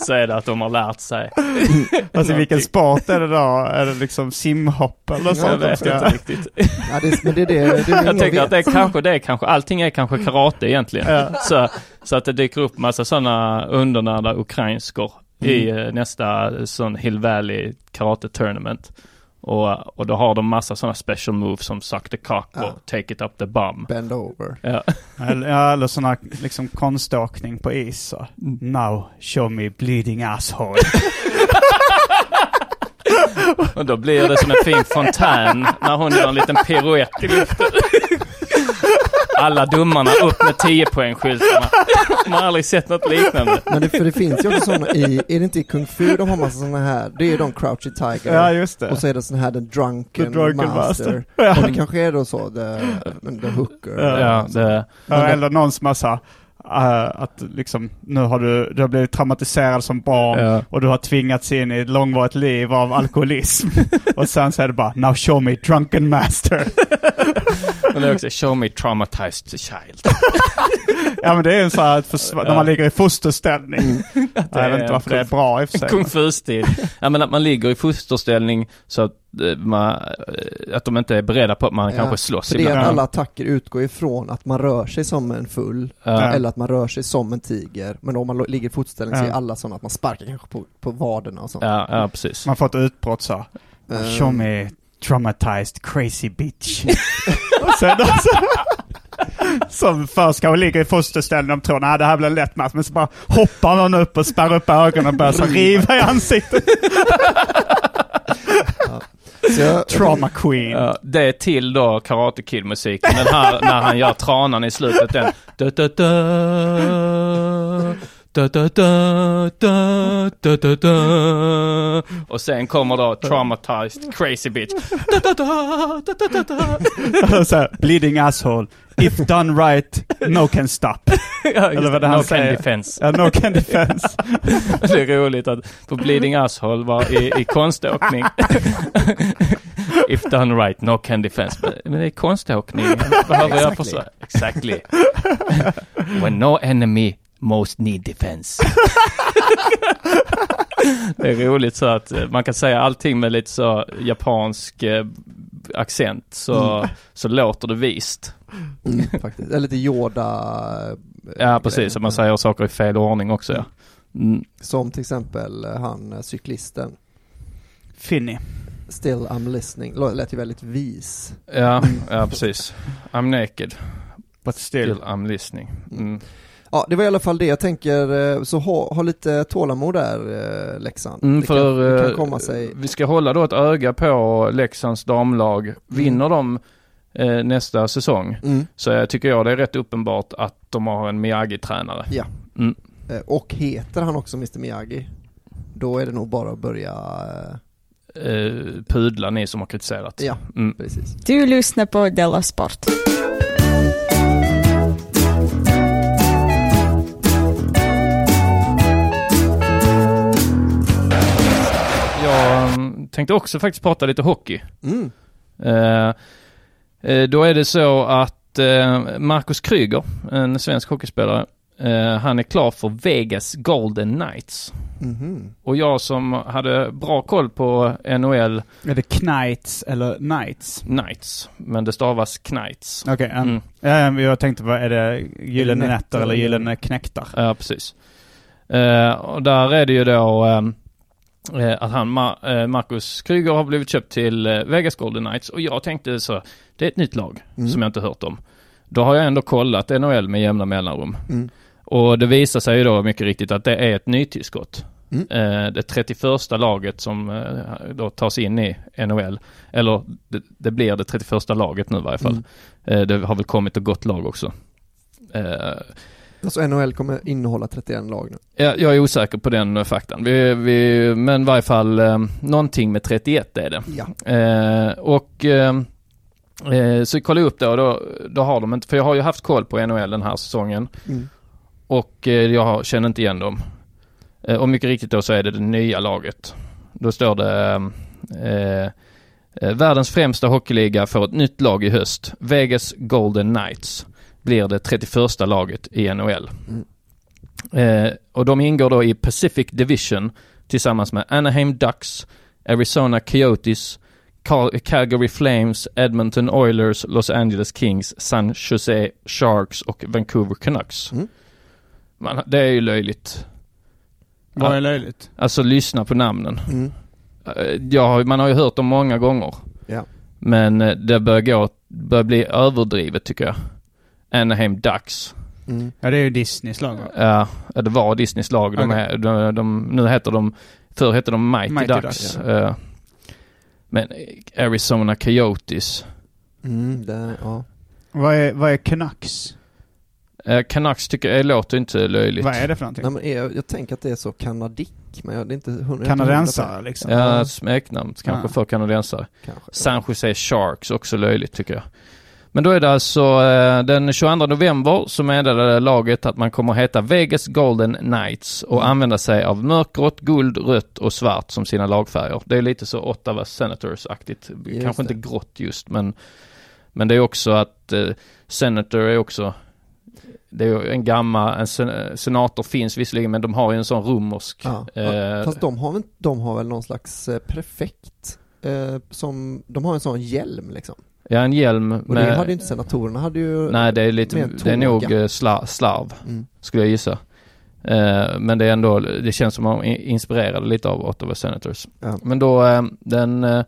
Så är det att de har lärt sig. Alltså vilken sport är det då? Är det liksom simhopp eller Jag sånt? de vet inte riktigt. Ja, det, men det är det, det är Jag tänker att det är kanske, det är kanske, allting är kanske karate egentligen. Så, så att det dyker upp massa sådana undernärda ukrainskor i Mm. eh, nästa sån Hill Valley karate tournament. Och, och då har de massa sådana special moves som suck the cock Ja. och take it up the bum. Bend over. Ja. Eller, eller sån här liksom konståkning på is. Så. Now show me bleeding asshole. Och då blir det som en fin fontän när hon gör en liten piruett i luften. Alla domarna upp med 10 poängskyltarna. Man har aldrig sett något liknande. Men det, för det finns ju också sådana i, är det inte i Kung Fu de har massa sådana här, det är de Crouchy Tiger. ja, just det. Och så är det sån här den drunken, The drunken master. master. Ja. Och det kanske är då så, the, the hooker. Ja. Ja, det, Ja, eller någon som eh, att liksom, nu har du, du har blivit traumatiserad som barn Ja. och du har tvingats in i ett långvarigt liv av alkoholism. och sen så är det bara, now show me drunken master. men det är också show me traumatized child. ja men det är en så här, försvar, när man ligger i fosterställning. Mm. jag vet inte varför det är bra i och för sig. Kung fu-stil. Ja men att man ligger i fosterställning så att, man, eh, att de inte är beredda på att man Ja, kanske slåss För det är att alla attacker utgår ifrån att man rör sig som en full, Ja. eller att man rör sig som en tiger. Men om man ligger i fotställning så Ja. är alla sådana att man sparkar kanske på, på vaderna och sånt. Ja, ja precis. Man får ett utbrott så. Eh, Show me traumatized crazy bitch. och sen alltså, Som först kanske ligger i fosterställning och tror att det här blir en lätt match. Men så bara hoppar någon upp och spärrar upp ögonen och börjar så riva i ansiktet. Så jag, Trauma Queen. Ja, det till då Karate Kid-musiken. Den här när han gör tranan i slutet. Den. Da, da, da, da, da, da, da, da, da, da. Och sen kommer då Traumatized Crazy Bitch. Da, da, da, da, da, da, så här, bleeding asshole. If done right, no can stop. Ja, Eller vad det. det han no säger. defense. Ja, no can defense. Det är roligt att på Bleeding Asshole var i, i konståkning. If done right, no can defense. Men- det är konståkning. Behöver jag Exactly. försöka? Exactly. When no enemy most need defense. det är roligt så att eh, man kan säga allting med lite så japansk eh, accent så, så låter det vist. mm, faktiskt. Eller lite Yoda. eh, Ja precis, så man säger saker i fel ordning också ja. Mm. Som till exempel han cyklisten. Finny. Still I'm listening. Lät ju väldigt vis. Ja, ja precis. I'm naked. But still. Still I'm listening. Mm. Ja, det var i alla fall det. Jag tänker, eh, så ha, ha lite tålamod där, eh, Leksand. Mm, det, för kan, det kan eh, komma sig. vi ska hålla då ett öga på Leksands damlag. Vinner de eh, nästa säsong Mm. så jag tycker jag det är rätt uppenbart att de har en Miyagi-tränare. Ja. Mm. Och heter han också Mr Miyagi, då är det nog bara att börja, eh, Eh, pudla ni som har kritiserat. ja, Mm. precis. Du lyssnar på Della Sport. Tänkte också faktiskt prata lite hockey. Mm. Eh, eh, då är det så att eh, Marcus Kryger, en svensk hockeyspelare, eh, han är klar för Vegas Golden Knights. Mhm. Och jag som hade bra koll på NHL Är det Knights eller Knights? Knights, men det stavas Knights. Okej, ja. Mm. ja, men jag tänkte på, är det Gyllene Nätter eller Gyllene Knäktar? Ja, precis. Och där är det ju då eh, att han, eh, Marcus Kryger har blivit köpt till eh, Vegas Golden Knights och jag tänkte så, det är ett nytt lag Mm. som jag inte hört om. Då har jag ändå kollat NHL med jämna mellanrum. Mm. Och det visar sig ju då mycket riktigt att det är ett nytillskott. Mm. Eh, det 31 laget som eh, då tas in i NHL. Eller det, det blir det 31 laget nu i varje fall. Mm. Eh, det har väl kommit ett gott lag också. Alltså NHL kommer innehålla 31 lag nu. jag, jag är osäker på den eh, faktan. Vi, vi, men i varje fall eh, någonting med 31 är det. Ja. Eh, och eh, eh, så kollade jag upp det och då, då har de inte, för jag har ju haft koll på NHL den här säsongen. Mm. Och eh, jag känner inte igen dem. Och mycket riktigt då så är det det nya laget. Då står det Världens främsta hockeyliga får ett nytt lag i höst. Vegas Golden Knights blir det 31 laget i NHL. Mm. Eh, och de ingår då i Pacific Division tillsammans med Anaheim Ducks, Arizona Coyotes, Cal- Calgary Flames, Edmonton Oilers, Los Angeles Kings, San Jose Sharks och Vancouver Canucks. Mm. Man, det är ju löjligt. Vad Ja. är löjligt? Alltså lyssna på namnen. Mm. Eh, Jag har, man har ju hört dem många gånger. Ja. Men eh, det börjar gå, börjar bli överdrivet tycker jag. Anaheim Ducks. Mm. Ja, det är ju Disneys lag. va? Ja, ja, det var Disneys lag. De är, de, de, nu heter de, förr hette de Mighty, Mighty Ducks. Ducks, Eh, men Arizona Coyotes. Mm, det, ja. Vad är, vad är Canucks? Eh, Canucks tycker jag låter inte löjligt. Vad är det för någonting? Nej, men jag, jag tänker att det är så kanadick, men jag, det är inte hundra. Kanadensare liksom? Ja, smeknamn kanske Ja. för kanadensare. San Jose Sharks, också löjligt tycker jag. Men då är det alltså eh, den 22 november så meddelade laget att man kommer att heta Vegas Golden Knights och använda sig av mörkgrått, guld, rött och svart som sina lagfärger. Det är lite så Ottawa Senators-aktigt. Kanske det. inte grått just men men det är också att eh, Senator är också det är en gammal, en sen, senator finns visserligen men de har ju en sån romersk Ja. eh, Fast de har, de har väl någon slags eh, prefekt eh, som, de har en sån hjälm liksom. Ja en hjälm Och det med, hade ju inte senatorerna, hade ju nej det är lite, med det är nog eh, sla, slarv. Mm. skulle jag gissa. Eh, men det är ändå, det känns som att är inspirerade lite av Ottawa Senators. Ja. Men då, eh, den, eh,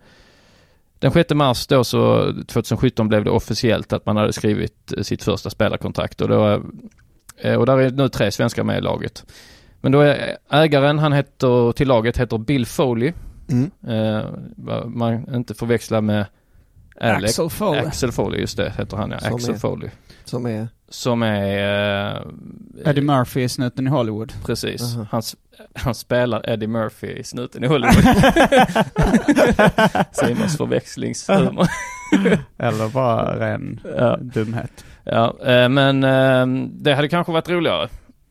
den 6 mars då så, 2017 blev det officiellt att man hade skrivit sitt första spelarkontrakt och då, och där är nu tre svenskar med i laget. Men då är ägaren, han heter, till laget heter Bill Foley Mm. Man inte förväxla med Alex. Axel Foley. Axel Foley, just det heter han ja. Som Axel är- Foley. Som är, Som är... Eh, Eddie Murphy Snuten i Hollywood. Precis. Aha. Han, s- han spelar Eddie Murphy i Snuten i Hollywood. Simons förväxlingshumor. Eller bara ren Ja. dumhet. Ja, eh, men eh, det hade kanske varit roligare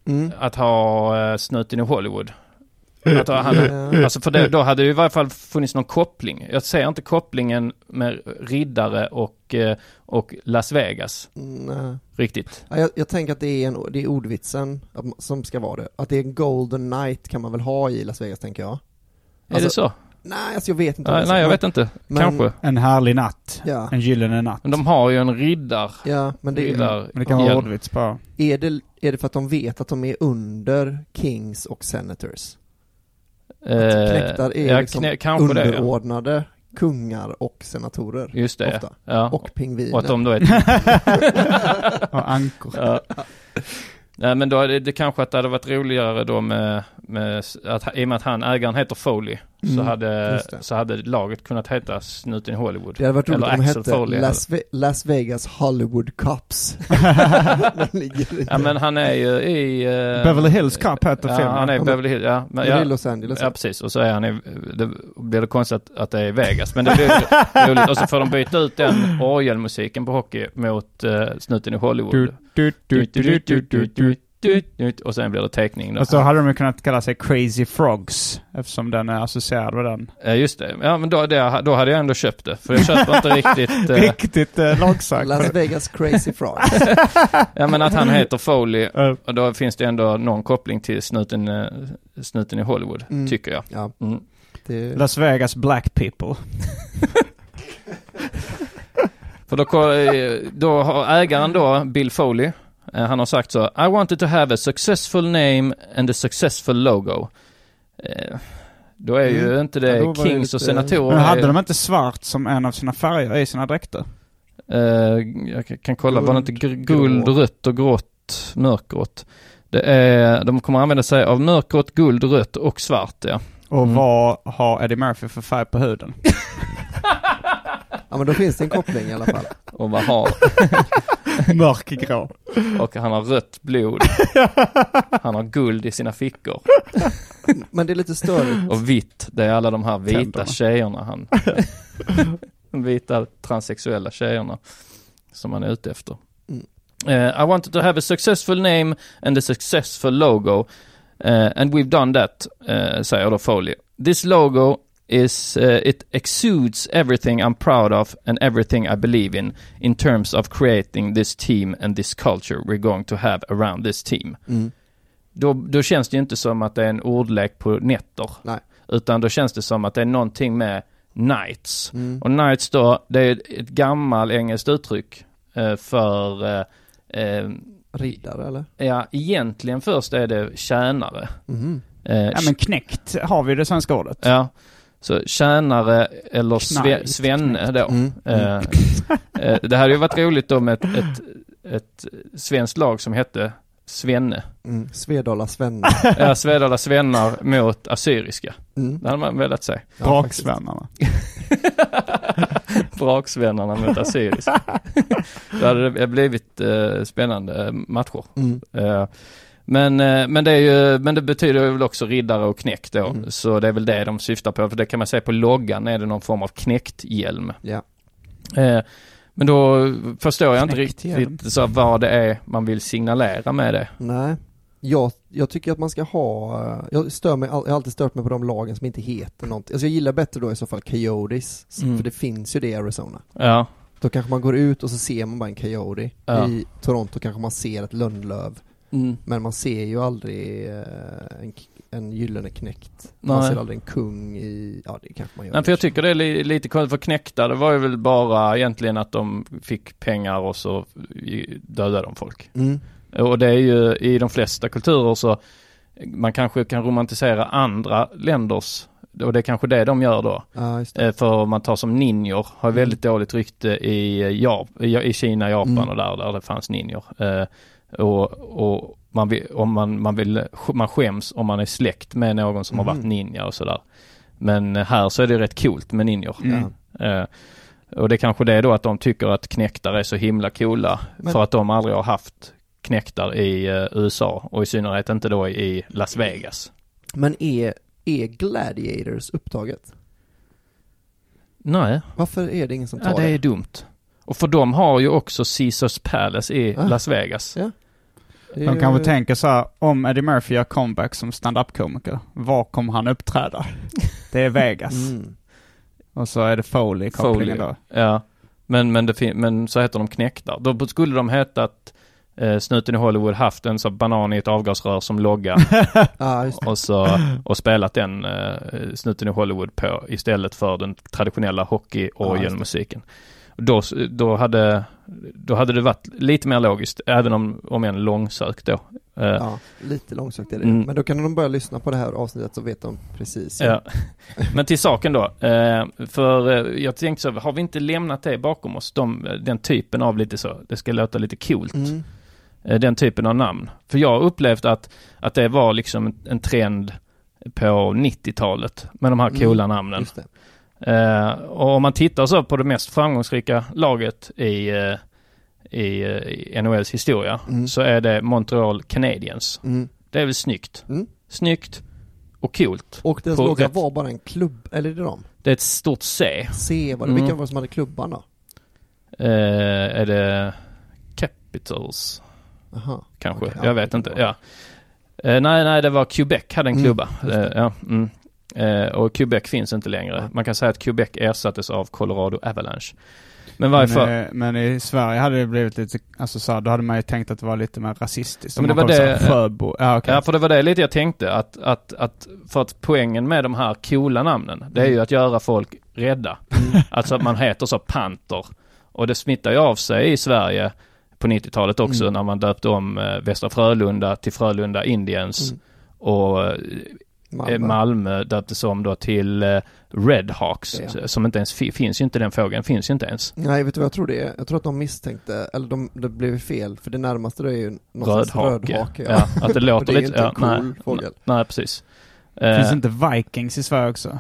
mm. att ha Snuten i Hollywood. Att ha, han, alltså för det, då hade det i varje fall funnits någon koppling. Jag ser inte kopplingen med riddare och, eh, och Las Vegas Nej. riktigt. Ja, jag, jag tänker att det är, en, det är ordvitsen som ska vara det. Att det är en golden night kan man väl ha i Las Vegas tänker jag. är det så? Nej, alltså jag vet inte. Nej, nej, jag vet inte. men- Kanske. En härlig natt. Ja, En gyllene natt. Men de har ju en riddar. ja men det riddar Men det kan vara ordvits bara. är, det, är det för att de vet att de är under Kings och Senators? Eh, knektar är ja, liksom knä, kanske det ja. Underordnade kungar och senatorer. Just det Ofta. ja. Och pingviner. Och att de då är Och ankor. Nej men då är det, det kanske att det hade varit roligare då med, med att, i och med att han, ägaren heter Foley, så, Mm, hade, just det. så hade laget kunnat heta Snuten i Hollywood. Det hade varit roligt Eller om de Axel hette Foley, Las, Ve- Las Vegas Hollywood Cops. I- Ja men han är ju i... eh, Beverly Hills Cop heter ja, filmen. han är i Beverly Hills, ja. Men, Men det är ja, Los Angeles. ja precis, och så är han i, det blir det konstigt att, att det är Vegas. Men det blir roligt. Och så får de byta ut den orgelmusiken på hockey mot uh, Snuten i Hollywood. Och sen blir det teckning då. Och så hade de ju kunnat kalla sig Crazy Frogs eftersom den är associerad med den. Ja just det. Ja men då, det, då hade jag ändå köpt det. För jag köper inte riktigt... eh, Riktigt eh, långsamt. Las Vegas Crazy Frogs. ja men att han heter Foley. Och då finns det ändå någon koppling till snuten, snuten i Hollywood. Mm. Tycker jag. Ja, Mm. det, Las Vegas Black People. För då, eh, då har ägaren då, Bill Foley. eh, Han har sagt så. I wanted to have a successful name and a successful logo. Eh, Då är ju Mm. inte Ja, det det Kings och lite- senatorer. Men hade de inte svart som en av sina färger i sina dräkter? Jag kan kolla, var det inte Guld, guld, grå. rött och grått, mörkgrått? Det är, de kommer använda sig av mörkgrått, guld, rött och svart ja. Och Mm. vad har Eddie Murphy för färg på huden? ja men då finns det en koppling i alla fall. Och vad har, Mörkgrå. och han har rött blod. Han har guld i sina fickor. Men det är lite störigt. Och vitt, det är alla de här vita Tänderna. tjejerna han, de vita transsexuella tjejerna som han är ute efter. Mm. Eh, I wanted to have a successful name and a successful logo. Eh, and we've done that, eh, säger då Foley. This logo is, eh, it exudes everything I'm proud of and everything I believe in in terms of creating this team and this culture we're going to have around this team. Mm. Då, då känns det ju inte som att det är en ordlek på nätter. Nej. Utan då känns det som att det är någonting med Knights. Mm. Och Knights då, det är ett gammalt engelskt uttryck eh, för, eh, eh, Riddare eller? ja egentligen först är det tjänare. Mhm. Eh, Ja men knäckt har vi det svenska ordet. ja. Så tjänare eller sve, svenne då. Mm. Eh, eh, det hade ju varit roligt med ett, ett, ett svenskt lag som hette Svenne. Mm. Svedala Svenne. Ja, Svedala svennar mot assyriska. Mm. Det hade man velat se. Ja, faktiskt. Draksvennarna. Braksvennarna mot assyriska. Då hade det blivit eh, spännande matcher. Mm. Eh, men, eh, men det är ju, men det betyder väl också riddare och knäckt då. Mm. Så det är väl det de syftar på. För det kan man säga på loggan är det någon form av knäckt-hjälm. Ja. Eh, men då förstår jag inte Knäckt riktigt så vad det är man vill signalera med det. Nej. Jag, jag tycker att man ska ha, eh, jag stör mig, jag har alltid stört mig på de lagen som inte heter någonting. Alltså jag gillar bättre då i så fall Coyotes, Mm. för det finns ju det i Arizona. Ja, Då kanske man går ut och så ser man bara en Coyote. Ja. I Toronto kanske man ser ett Lundlöv. Mm. Men man ser ju aldrig eh, en, en gyllene knäckt. Man Nej. ser aldrig en kung i, ja det kanske man gör. Nej, för jag tycker det är li, lite konstigt för knäckta, det var ju väl bara egentligen att de fick pengar och så dödade de folk. Mm. Och det är ju i de flesta kulturer så man kanske kan romantisera andra länders och det är kanske det de gör då. Eh, För om man tar som ninjor, har Mm. väldigt dåligt rykte i, Jap- i i Kina, Japan Mm. och där, där det fanns ninjor. Eh, Och, och man, vill, om man, man, vill, man skäms om man är släkt med någon som har Mhm. varit ninja och sådär. Men här så är det rätt coolt med ninjor. Mm. Eh, och det är kanske det då att de tycker att knäktar är så himla coola Men- för att de aldrig har haft knäktar i eh, USA och i synnerhet inte då i Las Vegas. Men är, är Gladiators upptaget? Nej, Varför är det ingen som tar ja, det är dumt. Och för de har ju också Caesars Palace i Ah. Las Vegas. Ja. De ju- kanske tänker så här, om Eddie Murphy gör comeback som stand-up-komiker, var kommer han uppträda? Det är Vegas. Mm. Och så är det Foley kopplingen Foley. då. Ja, men, men, det men så heter de knäktar. Då skulle de hetat eh, Snuten i Hollywood haft en sån banan i ett avgasrör som logga och, så, och spelat den eh, Snuten i Hollywood på istället för den traditionella hockey Ja, just det. Då, då, hade, då hade det varit lite mer logiskt, även om, om en långsökt då. Eh, Ja, lite långsökt är det. Mm. Men då kan de börja lyssna på det här avsnittet så vet de precis. Ja. Men till saken då. Eh, för eh, jag tänkte så, har vi inte lämnat det bakom oss? De, den typen av lite så, det ska låta lite coolt. Mm. Den typen av namn. För jag har upplevt att, att det var liksom en, en trend på 90-talet med de här Mm, coola namnen. Eh, och om man tittar så på det mest framgångsrika laget i, eh, i, eh, i NHLs historia Mm. så är det Montreal Canadiens. Mm. Det är väl snyggt? Mm. Snyggt och coolt. Och deras logga rätt- var bara en klubb, eller är det de? Det är ett stort C. C var det, Mm. vilka var det som hade klubban då? Är det Capitals Aha. kanske? Okej, jag ja, vet inte. Ja. Nej, nej, det var Quebec hade en Mm, klubba. ja, mm. Eh, och Quebec finns inte längre. Man kan säga att Quebec ersattes av Colorado Avalanche. Men fall. Men, eh, men i Sverige hade det blivit lite, alltså så här, då hade man ju tänkt att det var lite mer rasistiskt. Men det var det- Sjöbo, ja okej. Ja, för det var det lite jag tänkte att, att, att för att poängen med de här coola namnen, det är ju att göra folk rädda. Alltså att man heter så Panter. Och det smittar ju av sig i Sverige på 90-talet också Mm. när man döpte om eh, Västra Frölunda till Frölunda Indians. Mm. Och Malmö. Malmö. döptes om då till eh, Redhawks. Ja. Som inte ens fi- finns ju inte den fågeln, finns ju inte ens. Nej, vet du vad jag tror det är? Jag tror att de misstänkte, eller de, det blev fel, för det närmaste det är ju Rödhake. rödhake. Ja, att det låter det är lite... inte Ja, cool nej, fågel. nej, precis. Finns Eh, inte Vikings i Sverige också?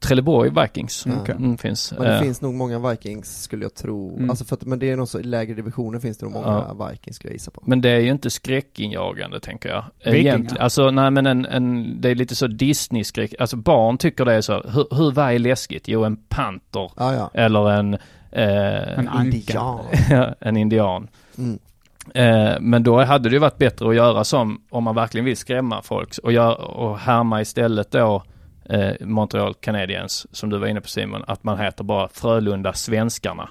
Trelleborg Vikings Ja. Okej. mm, finns. Men det Eh, finns nog många Vikings skulle jag tro. Mm. Alltså för att, men det är nog så i lägre divisioner finns det nog många Vikings skulle jag gissa på. Men det är ju inte skräckinjagande tänker jag. Vikingar? Egentligen. Alltså nej men en, en, det är lite så Disney-skräck. Alltså barn tycker det är så. Hur, hur vad är läskigt? Jo en panter. Ja, ja. Eller en... Eh, En. Indian. en indian. Mm. Eh, men då hade det ju varit bättre att göra som, om man verkligen vill skrämma folk, och, gör, och härma istället då eh, Montreal Canadiens, som du var inne på Simon, att man heter bara Frölunda Svenskarna.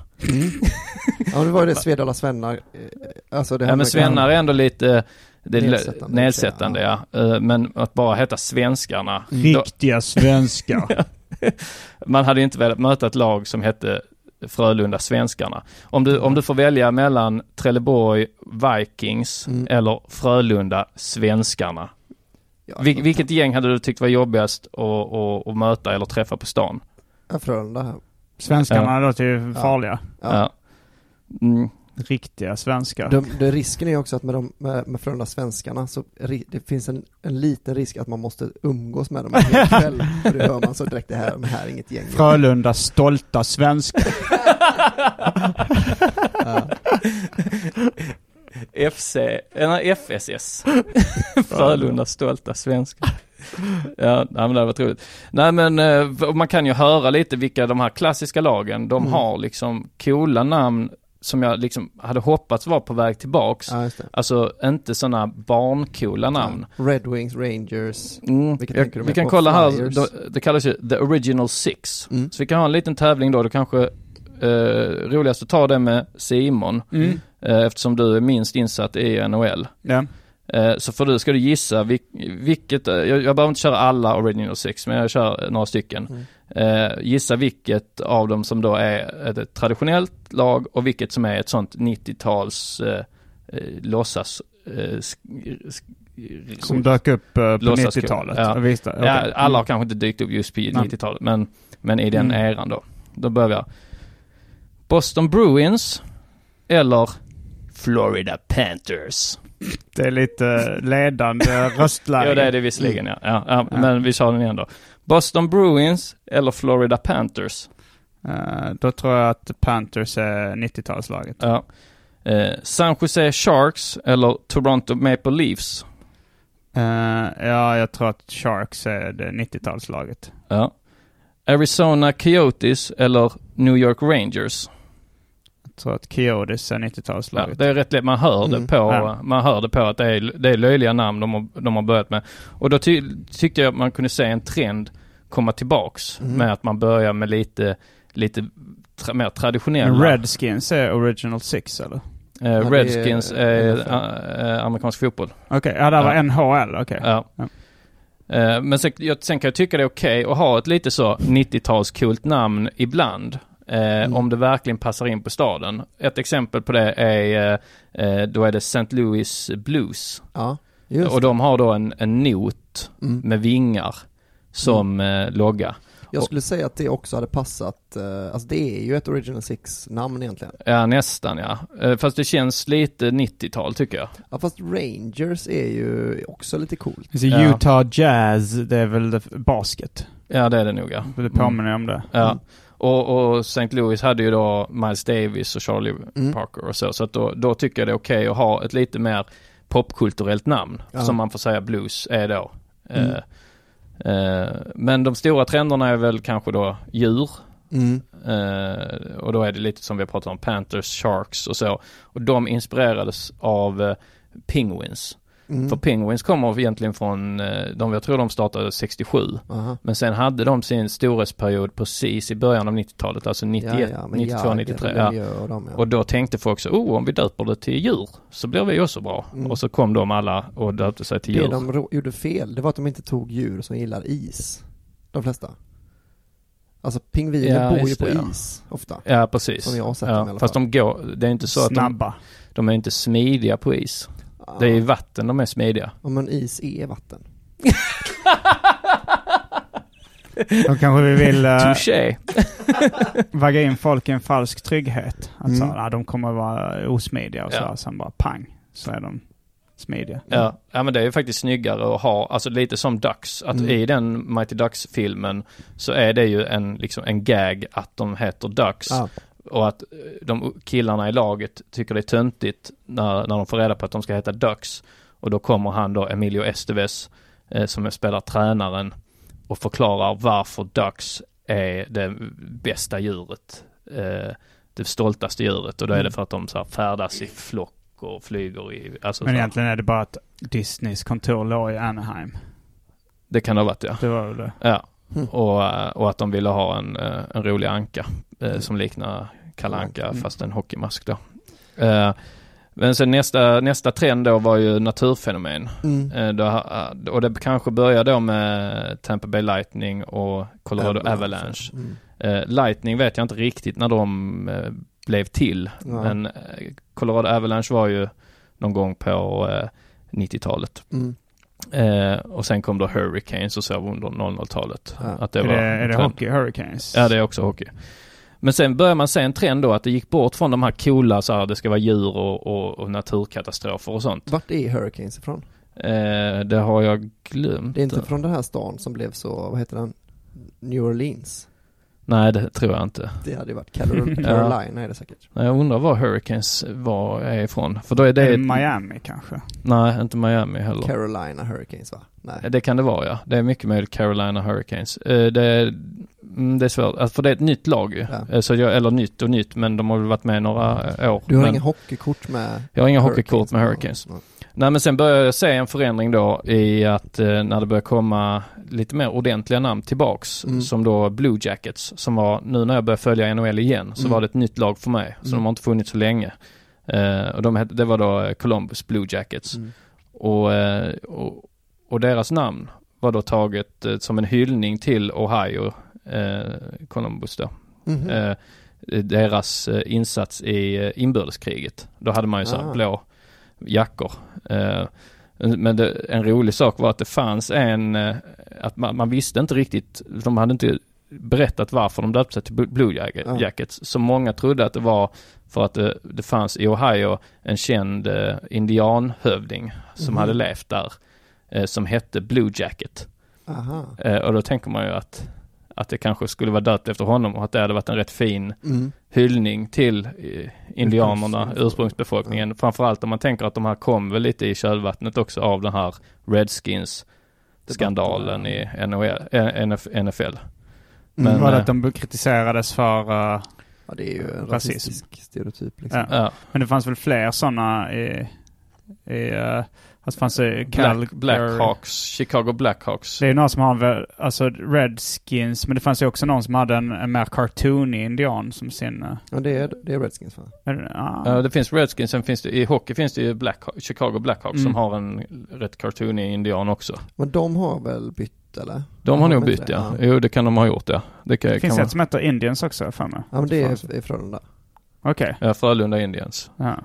Ja, det var ju det Svedala Svennar. eh, Alltså det Ja men Svennar är ändå lite det är Nedsättande, nedsättande, ja. Eh, Men att bara heta Svenskarna. Då, Riktiga svenskar. man hade ju inte velat möta ett lag som hette Frölunda Svenskarna. Om du, om du får välja mellan Trelleborg Vikings Mm. eller Frölunda Svenskarna. Ja, Vil, vilket gäng hade du tyckt var jobbigast att, att, att möta eller träffa på stan? Ja, Frölunda. Svenskarna då till farliga. Ja. Mm. Riktiga svenskar. De, det, risken är ju också att med, de, med, med Frölunda svenskarna så ri, det finns en, en liten risk att man måste umgås med dem en kväll. För det hör man så direkt, det här, de här är inget gäng. Frölunda stolta svenskar. Ja. FC, eller FSS. Frölunda stolta svenskar. Ja, nej, men det var roligt. Nej men eh, man kan ju höra lite vilka de här klassiska lagen, de Mm. har liksom coola namn som jag liksom hade hoppats var på väg tillbaks. Ja. Alltså inte sådana barncoola namn. Red Wings, Rangers. Mm. Vilka Jag, vi kan kolla här, Flyers? då, det kallas ju The Original Six. Mm. Så vi kan ha en liten tävling då, det kanske eh, roligast att ta det med Simon. Mm. Eh, eftersom du är minst insatt i NHL. Ja. Eh, Så för du ska du gissa vil, vilket, eh, jag, jag behöver inte köra alla Original Six men jag kör eh, några stycken. Mm. Eh, gissa vilket av dem som då är ett traditionellt lag och vilket som är ett sånt 90-tals eh, eh, låtsas Som dök upp på Låtsas- 90-talet. ja. Ja. Mm. alla har kanske inte dykt upp just på Nej. 90-talet men, men i den Mm. eran då. Då börjar jag. Boston Bruins eller Florida Panthers. Det är lite ledande röstläge. Ja det är det visserligen ja. ja, ja Ja. Men vi kör den igen då. Boston Bruins eller Florida Panthers? Eh, då tror jag att Panthers är 90-talslaget. Ja. Eh, San Jose Sharks eller Toronto Maple Leafs? Eh, ja, jag tror att Sharks är det 90-talslaget. Ja. Arizona Coyotes eller New York Rangers? Tror att Coyotes är Ja, 90-talslaget. det är rätt lätt. Man hör det Mm. på, Ja. man hör det på att det är, det är löjliga namn de har, de har börjat med. Och då ty, tyckte jag att man kunde se en trend komma tillbaks Mm. med att man börjar med lite, lite tra, mer traditionella. Men Redskins är Original Six eller? Eh, Ja, det är Redskins är NFL. äh, amerikansk fotboll. Okej, ja det var Ja. NHL, okej. Ja. Ja. Eh, men sen, jag, sen kan jag tycka det är okej att ha ett lite så 90-talskult namn ibland. Eh, Mm. Om det verkligen passar in på staden. Ett exempel på det är, eh, eh, då är det St. Louis Blues. Ja, just Och de har då en, en not mm. med vingar som eh, logga. Jag skulle säga att det också hade passat, eh, alltså det är ju ett Original Six-namn egentligen. Ja, nästan ja. Fast det känns lite 90-tal tycker jag. Ja fast Rangers är ju också lite coolt. Så Ja. Utah Jazz, det är väl basket? Ja, det är det nog ja. Det påminner om det. Ja. Och, och St. Louis hade ju då Miles Davis och Charlie Mm. Parker och så. Så att då, då tycker jag det är okej att ha ett lite mer popkulturellt namn. Ja. Som man får säga blues är då. Mm. Eh, eh, men de stora trenderna är väl kanske då djur. Mm. Eh, och då är det lite som vi har pratat om, Panthers, Sharks och så. Och de inspirerades av eh, Penguins. Mm. För Penguins kommer egentligen från, eh, de, jag tror de startade 67. Aha. Men sen hade de sin storhetsperiod precis i början av 90-talet, alltså 91, ja, men 92, Jagr, 93. Ja. Lemieux och dem, ja. Och då tänkte folk så, oh om vi döper det till djur så blir vi också bra. Mm. Och så kom de alla och döpte sig till det djur. de ro- gjorde fel, det var att de inte tog djur som gillar is. De flesta. Alltså pingviner Ja, bor ju på det, ja. is ofta. Ja precis. Som jag har sett dem i ja, alla Fast fall. de går, det är inte så att de, Snabba. de är inte smidiga på is. Det är i vatten de är smidiga. Ja men is är vatten. Då kanske vi vill uh, Touché. vagga in folk i en falsk trygghet. Att Mm. så, ja, de kommer vara osmidiga och så, Ja. sen bara pang, så är de smidiga. Ja, ja men det är ju faktiskt snyggare att ha, alltså lite som Ducks, att Mm. i den Mighty Ducks-filmen så är det ju en, liksom en gag att de heter Ducks. Ja. Och att eh, de killarna i laget tycker det är töntigt när, när de får reda på att de ska heta Ducks. Och då kommer han då, Emilio Estevez, eh, som spelar tränaren och förklarar varför Ducks är det bästa djuret. Eh, det stoltaste djuret. Och då är det Mm. för att de så här, färdas i flock och flyger i, alltså Men egentligen är det bara att Disneys kontor låg i Anaheim. Det kan det ha varit ja. Det var det. Ja. Mm. Och, eh, och att de ville ha en, eh, en rolig anka eh, som liknar Kalle Anka Mm. fast en hockeymask då. Eh, Men sen nästa, nästa trend då var ju naturfenomen. Mm. Eh, då, eh, och det kanske började då med Tampa Bay Lightning och Colorado Avalanche. Mm. Eh, Lightning vet jag inte riktigt när de blev till. Ja. Men Colorado Avalanche var ju någon gång på eh, 90-talet. Mm. Eh, och sen kom då Hurricanes och så under 00-talet. Ja. Att det är var det, är det. Hockey Hurricanes? Ja, det är också hockey. Men sen börjar man se en trend då att det gick bort från de här coola så här, det ska vara djur och, och, och naturkatastrofer och sånt. Vart är Hurricanes ifrån? Eh, det har jag glömt. Det är inte från den här stan som blev så, vad heter den? New Orleans. Nej, det tror jag inte. Det hade ju varit Carol- Carolina är det säkert. Nej, Jag undrar var Hurricanes var är ifrån. För då är det... Är det Miami kanske? Nej, inte Miami heller. Carolina Hurricanes va? Nej. Det kan det vara ja. Det är mycket möjligt Carolina Hurricanes. Eh, det, är, mm, det är svårt, alltså, för det är ett nytt lag ju. Ja. Eh, Så jag, eller nytt och nytt, men de har väl varit med några eh, år. Du har men inga hockeykort med jag har inga hockeykort med? Hurricanes. Nej. Nej men sen började jag se en förändring då i att eh, när det började komma lite mer ordentliga namn tillbaks. Mm. Som då Blue Jackets som var, nu när jag började följa NHL igen så Mm. var det ett nytt lag för mig. Så Mm. de har inte funnits så länge. Eh, och de hette, det var då eh, Columbus Blue Jackets. Mm. Och, eh, och, och deras namn var då taget eh, som en hyllning till Ohio, eh, Columbus då. Mhm. Deras insats i inbördeskriget. Då hade man ju så här Ah. blå jackor. Eh, men det, en rolig sak var att det fanns en, eh, att man, man visste inte riktigt, de hade inte berättat varför de döpte sig till Blue- Blue Jack- Ja. Jackets. Så många trodde att det var för att det, det fanns i Ohio en känd eh, indianhövding som Mhm. hade levt där. Som hette Blue Jacket. Aha. Och då tänker man ju att, att det kanske skulle vara dött efter honom och att det hade varit en rätt fin Mm. hyllning till eh, indianerna, Ursprungs- ursprungsbefolkningen. Framförallt om man tänker att de här kom väl lite i kölvattnet också av den här Redskins-skandalen i NHL, eh, NFL. Mm. Men, var det eh, att de kritiserades för... eh, Ja, det är ju en Rasism. rasistisk stereotyp liksom. Ja. Ja, men det fanns väl fler sådana i... i uh, alltså fanns det Cal- Black, Blackhawks, Chicago Blackhawks. Det är ju någon som har väl, alltså Redskins, men det fanns ju också någon som hade en, en mer cartoonig indian som sin... eh, Ja, det är, det är Redskins va? är det- ja. Ja, det finns Redskins, sen finns det, i hockey finns det ju Black, Chicago Blackhawks Mm. som har en rätt cartoonig indian också. Men de har väl bytt eller? De har nog de bytt ja. det? Jo det kan de ha gjort ja. Det kan, det finns kan ett som heter Indians också för mig. Ja men det Fanns- är, är Frölunda. Okej. Ja, Frölunda Indians. Ja.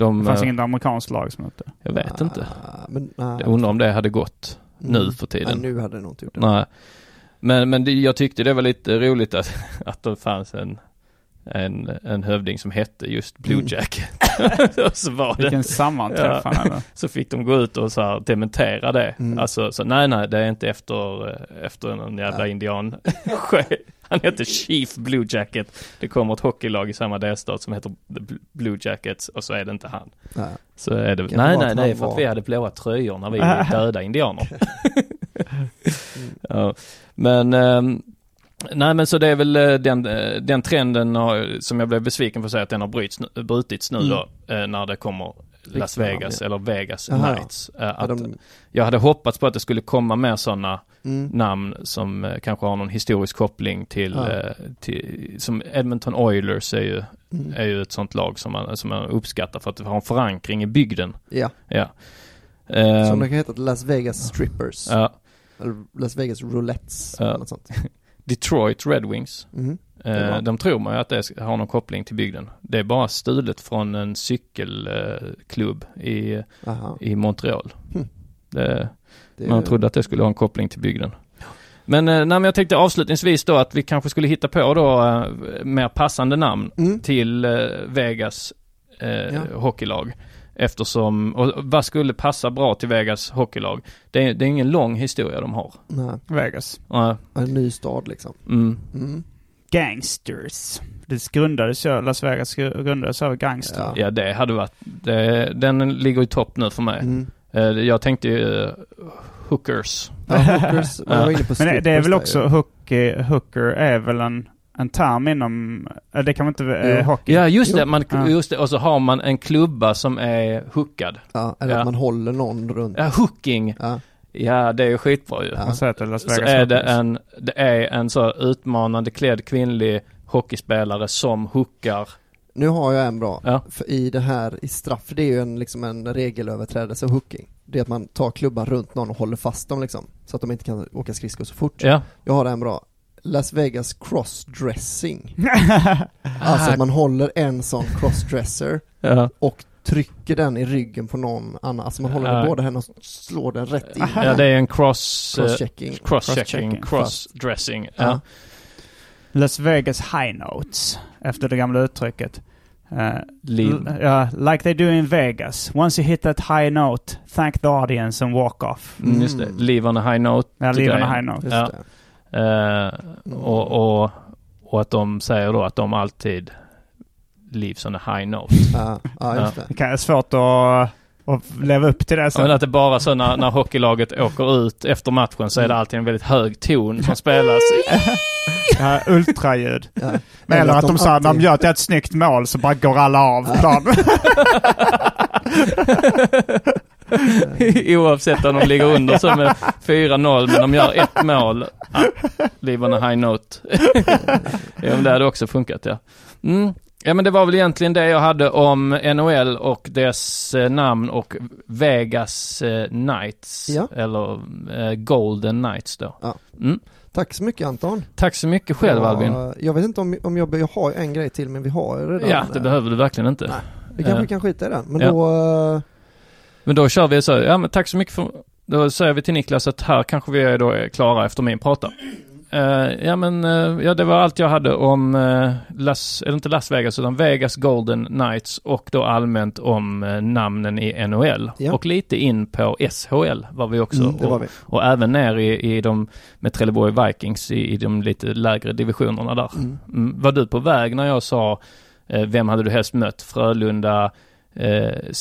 De, Det fanns eh, inget amerikanskt lag som hette jag vet inte. Ah, Men, nej. Jag undrar om det hade gått nu för tiden. Nej, nu hade det nog inte gjort det. Nej. Men, men det, jag tyckte det var lite roligt att, att det fanns en, en, en hövding som hette just Blue Mm. Jacket. och så var det, Vilken sammanträffande. Ja. så fick de gå ut och så här dementera det. Mm. Alltså, så nej nej, det är inte efter, eh, efter någon jävla Nej. indian. Han heter Chief Blue Jacket. Det kommer ett hockeylag i samma delstat som heter Blue Jackets och så är det inte han. Nej. Så är det, nej nej han för att vi hade blåa tröjor när vi döda indianer. ja. Men, ehm, nej men så det är väl eh, den, eh, den trenden har, som jag blev besviken på att säga att den har bryts, brutits nu Mm. då, eh, när det kommer Las Vegas namn, eller Vegas Jaha. Nights. Ja, Att, de, Jag hade hoppats på att det skulle komma mer sådana mm, namn som kanske har någon historisk koppling till, Ja. till som Edmonton Oilers är ju, mm. är ju ett sånt lag som man, som man uppskattar för att det har en förankring i bygden. Ja, Ja. Ehm, som det kan heta Las Vegas Strippers. ja. Eller Las Vegas Roulettes. Ja. Eller något sånt. Detroit Red Wings. Mm. Eh, de tror man ju att det har någon koppling till bygden. Det är bara stulet från en cykelklubb i, Aha. i Montreal. Hmm. Det, Det man trodde att det skulle ha en koppling till bygden. Men, eh, nej, men jag tänkte avslutningsvis då att vi kanske skulle hitta på då eh, mer passande namn Mm. till eh, Vegas eh, Ja. hockeylag. Eftersom, och vad skulle passa bra till Vegas hockeylag? Det är, det är ingen lång historia de har. Nej, Vegas. Ja, en ny stad liksom. mm. Mm. Gangsters. Det grundades ju, Las Vegas grundades av gangster. Ja. ja det hade varit, det, den ligger i topp nu för mig. Mm. Eh, Jag tänkte ju eh, hookers. Ja, hookers, man var inne på Men det, det är väl också, ju. hooker, hooker är väl en, en term inom, eh, det kan man inte, eh, hockey. Ja just det, man, Ja. just det, och så har man en klubba som är hookad. Ja, eller Ja. att man håller någon runt. Ja, hooking. Ja. Ja, det är ju skitbra ju. Ja. Så är det en, det är en så utmanande klädd kvinnlig hockeyspelare som hookar. Nu har jag en bra. Ja. För i det här, i straff, det är ju en, liksom en regelöverträdelse, hooking. Det är att man tar klubban runt någon och håller fast dem liksom. Så att de inte kan åka skridskor så fort. Ja. Jag har en bra. Las Vegas crossdressing. Ah. Alltså att man håller en sån crossdresser Ja. och trycker den i ryggen på någon annan. Alltså man håller Ja. i båda händerna och slår den rätt in. ja, det är en cross... eh, Crosschecking. Crosschecking, Crosschecking, crossdressing. Ja. Ja. Las Vegas High Notes, efter det gamla uttrycket. Eh, Liv. l- ja, like they do in Vegas. Once you hit that high note, thank the audience and walk off. Mm, just det. Mm. Live on a high note. Ja, live on a high note. Ja. Eh, och, och, och att de säger då att de alltid lives on a high note. Ja, ja just det. Det kan vara svårt att, att leva upp till det Ja, sen. men att det bara så när, när hockeylaget åker ut efter matchen så är det alltid en väldigt hög ton som spelas. Ja, ultraljud. Ja. Eller att de, sa när de alltid- gör ett snyggt mål så bara går alla av planen. Oavsett om de ligger under så med 4-0 men de gör ett mål. Ja, live on a high note. ja men det hade också funkat ja. Mm. Ja men det var väl egentligen det jag hade om NHL och dess eh, namn och Vegas eh, Knights. Ja. Eller eh, Golden Knights då. Ja. Mm. Tack så mycket Anton. Tack så mycket själv Ja, Albin. Jag vet inte om, om jag, jag har en grej till men vi har redan Ja, det eh, behöver du verkligen inte. Nej. Vi kanske kan skita i den. Men då, Men då kör vi så, ja men tack så mycket för, då säger vi till Niklas att här kanske vi är då är klara efter min prata. Eh, ja men, eh, ja det var allt jag hade om eh, Las, eller inte Las Vegas utan Vegas Golden Knights och då allmänt om namnen i NHL. Ja. Och lite in på SHL var vi också. Mm, och, vi. och även ner i, i de, med Trelleborg Vikings i, i de lite lägre divisionerna där. Mm. Mm. Var du på väg när jag sa vem hade du helst mött? Frölunda, eh,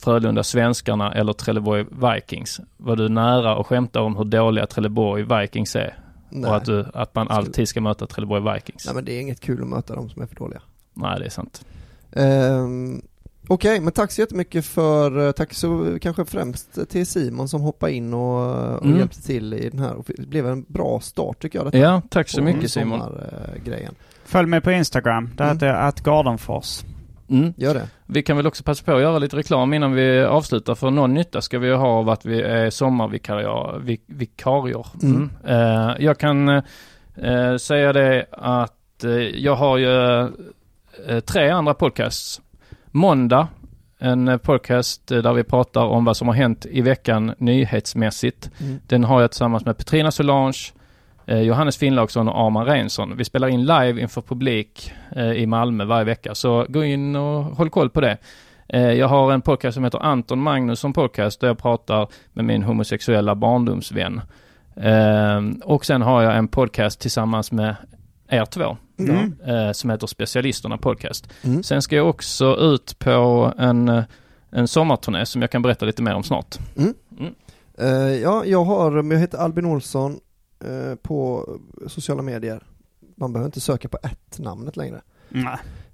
Frölunda Svenskarna eller Trelleborg Vikings? Var du nära att skämta om hur dåliga Trelleborg Vikings är? Nej. Och att, du, att man Skulle- alltid ska möta Trelleborg Vikings? Nej men det är inget kul att möta dem som är för dåliga. Nej, det är sant. Ehm, Okej, men tack så jättemycket för, eh, tack så kanske främst till Simon som hoppade in och, och Mm. hjälpte till i den här. Och Det blev en bra start tycker jag detta. Ja, tack så mycket Simon. sommargrejen. Följ mig på Instagram. Där Mm. heter jag att Gardenfors. Mm. Gör det. Vi kan väl också passa på att göra lite reklam innan vi avslutar. För någon nytta ska vi ju ha av att vi är sommarvikarier. vik- vikarier. Mm. Mm. Eh, jag kan eh, säga det att eh, jag har ju tre andra podcasts. Måndag, en podcast där vi pratar om vad som har hänt i veckan nyhetsmässigt. Mm. Den har jag tillsammans med Petrina Solange, Johannes Finnlaugsson och Arman Reinsson. Vi spelar in live inför publik eh, i Malmö varje vecka, så gå in och håll koll på det. Eh, jag har en podcast som heter Anton Magnusson Podcast där jag pratar med min homosexuella barndomsvän. Eh, och sen har jag en podcast tillsammans med er två Mm. eh, som heter Specialisterna Podcast. Mm. Sen ska jag också ut på en, eh, en sommarturné som jag kan berätta lite mer om snart. Eh, ja, jag har, jag heter Albin Olsson eh, på sociala medier. Man behöver inte söka på ett namnet längre.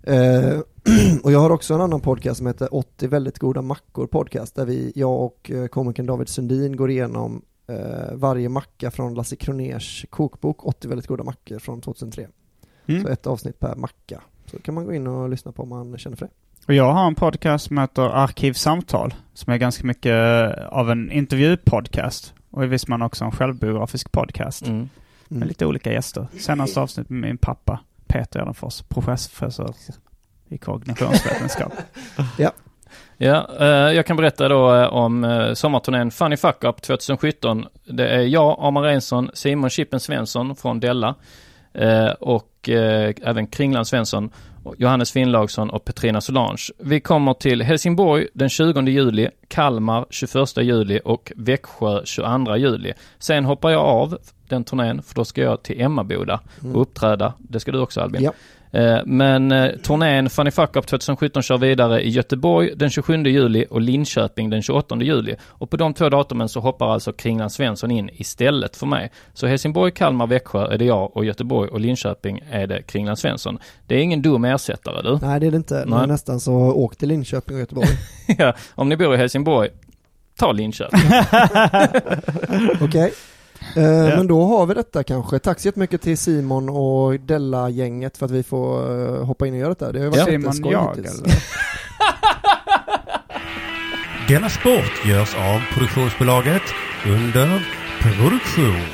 Eh, och jag har också en annan podcast som heter 80 väldigt goda mackor podcast där vi, jag och eh, komikern David Sundin går igenom eh, varje macka från Lasse Kroners kokbok 80 väldigt goda mackor från 2003. Så Mm. ett avsnitt per macka. Så kan man gå in och lyssna på om man känner för det. Och jag har en podcast som heter Arkivsamtal. Som är ganska mycket av en intervjupodcast. Och i viss mån också en självbiografisk podcast. Mm. Med lite olika gäster. Senaste avsnitt med min pappa, Peter Edenfors, professor i kognitionsvetenskap. Ja, eh, jag kan berätta då eh, om eh, sommarturnén Funny Fuck Up 2017. Det är jag, Arman Reinsson, Simon Chippen Svensson från Della och även Kringland Svensson, Johannes Finnlaugsson och Petrina Solange. Vi kommer till Helsingborg den 20 juli, Kalmar 21 juli och Växjö 22 juli. Sen hoppar jag av den turnén för då ska jag till Emmaboda och uppträda. Det ska du också Albin. Ja. Eh, Men eh, turnén Funny Fuck Up 2017 kör vidare i Göteborg den 27 juli och Linköping den 28 juli. Och på de två datumen så hoppar alltså Kringland Svensson in istället för mig. Så Helsingborg, Kalmar, Växjö är det jag och Göteborg och Linköping är det Kringland Svensson. Det är ingen dum ersättare du. Nej det är det inte. Nej. Nej. Nästan så åk till Linköping och Göteborg. ja, om ni bor i Helsingborg, ta Linköping. Okej. Eh, Men då har vi detta kanske. Tack så jättemycket till Simon och Della-gänget för att vi får eh, hoppa in och göra detta. Det har ju varit Simon jätteskoj jag hittills. eller? Denna sport görs av produktionsbolaget under produktion.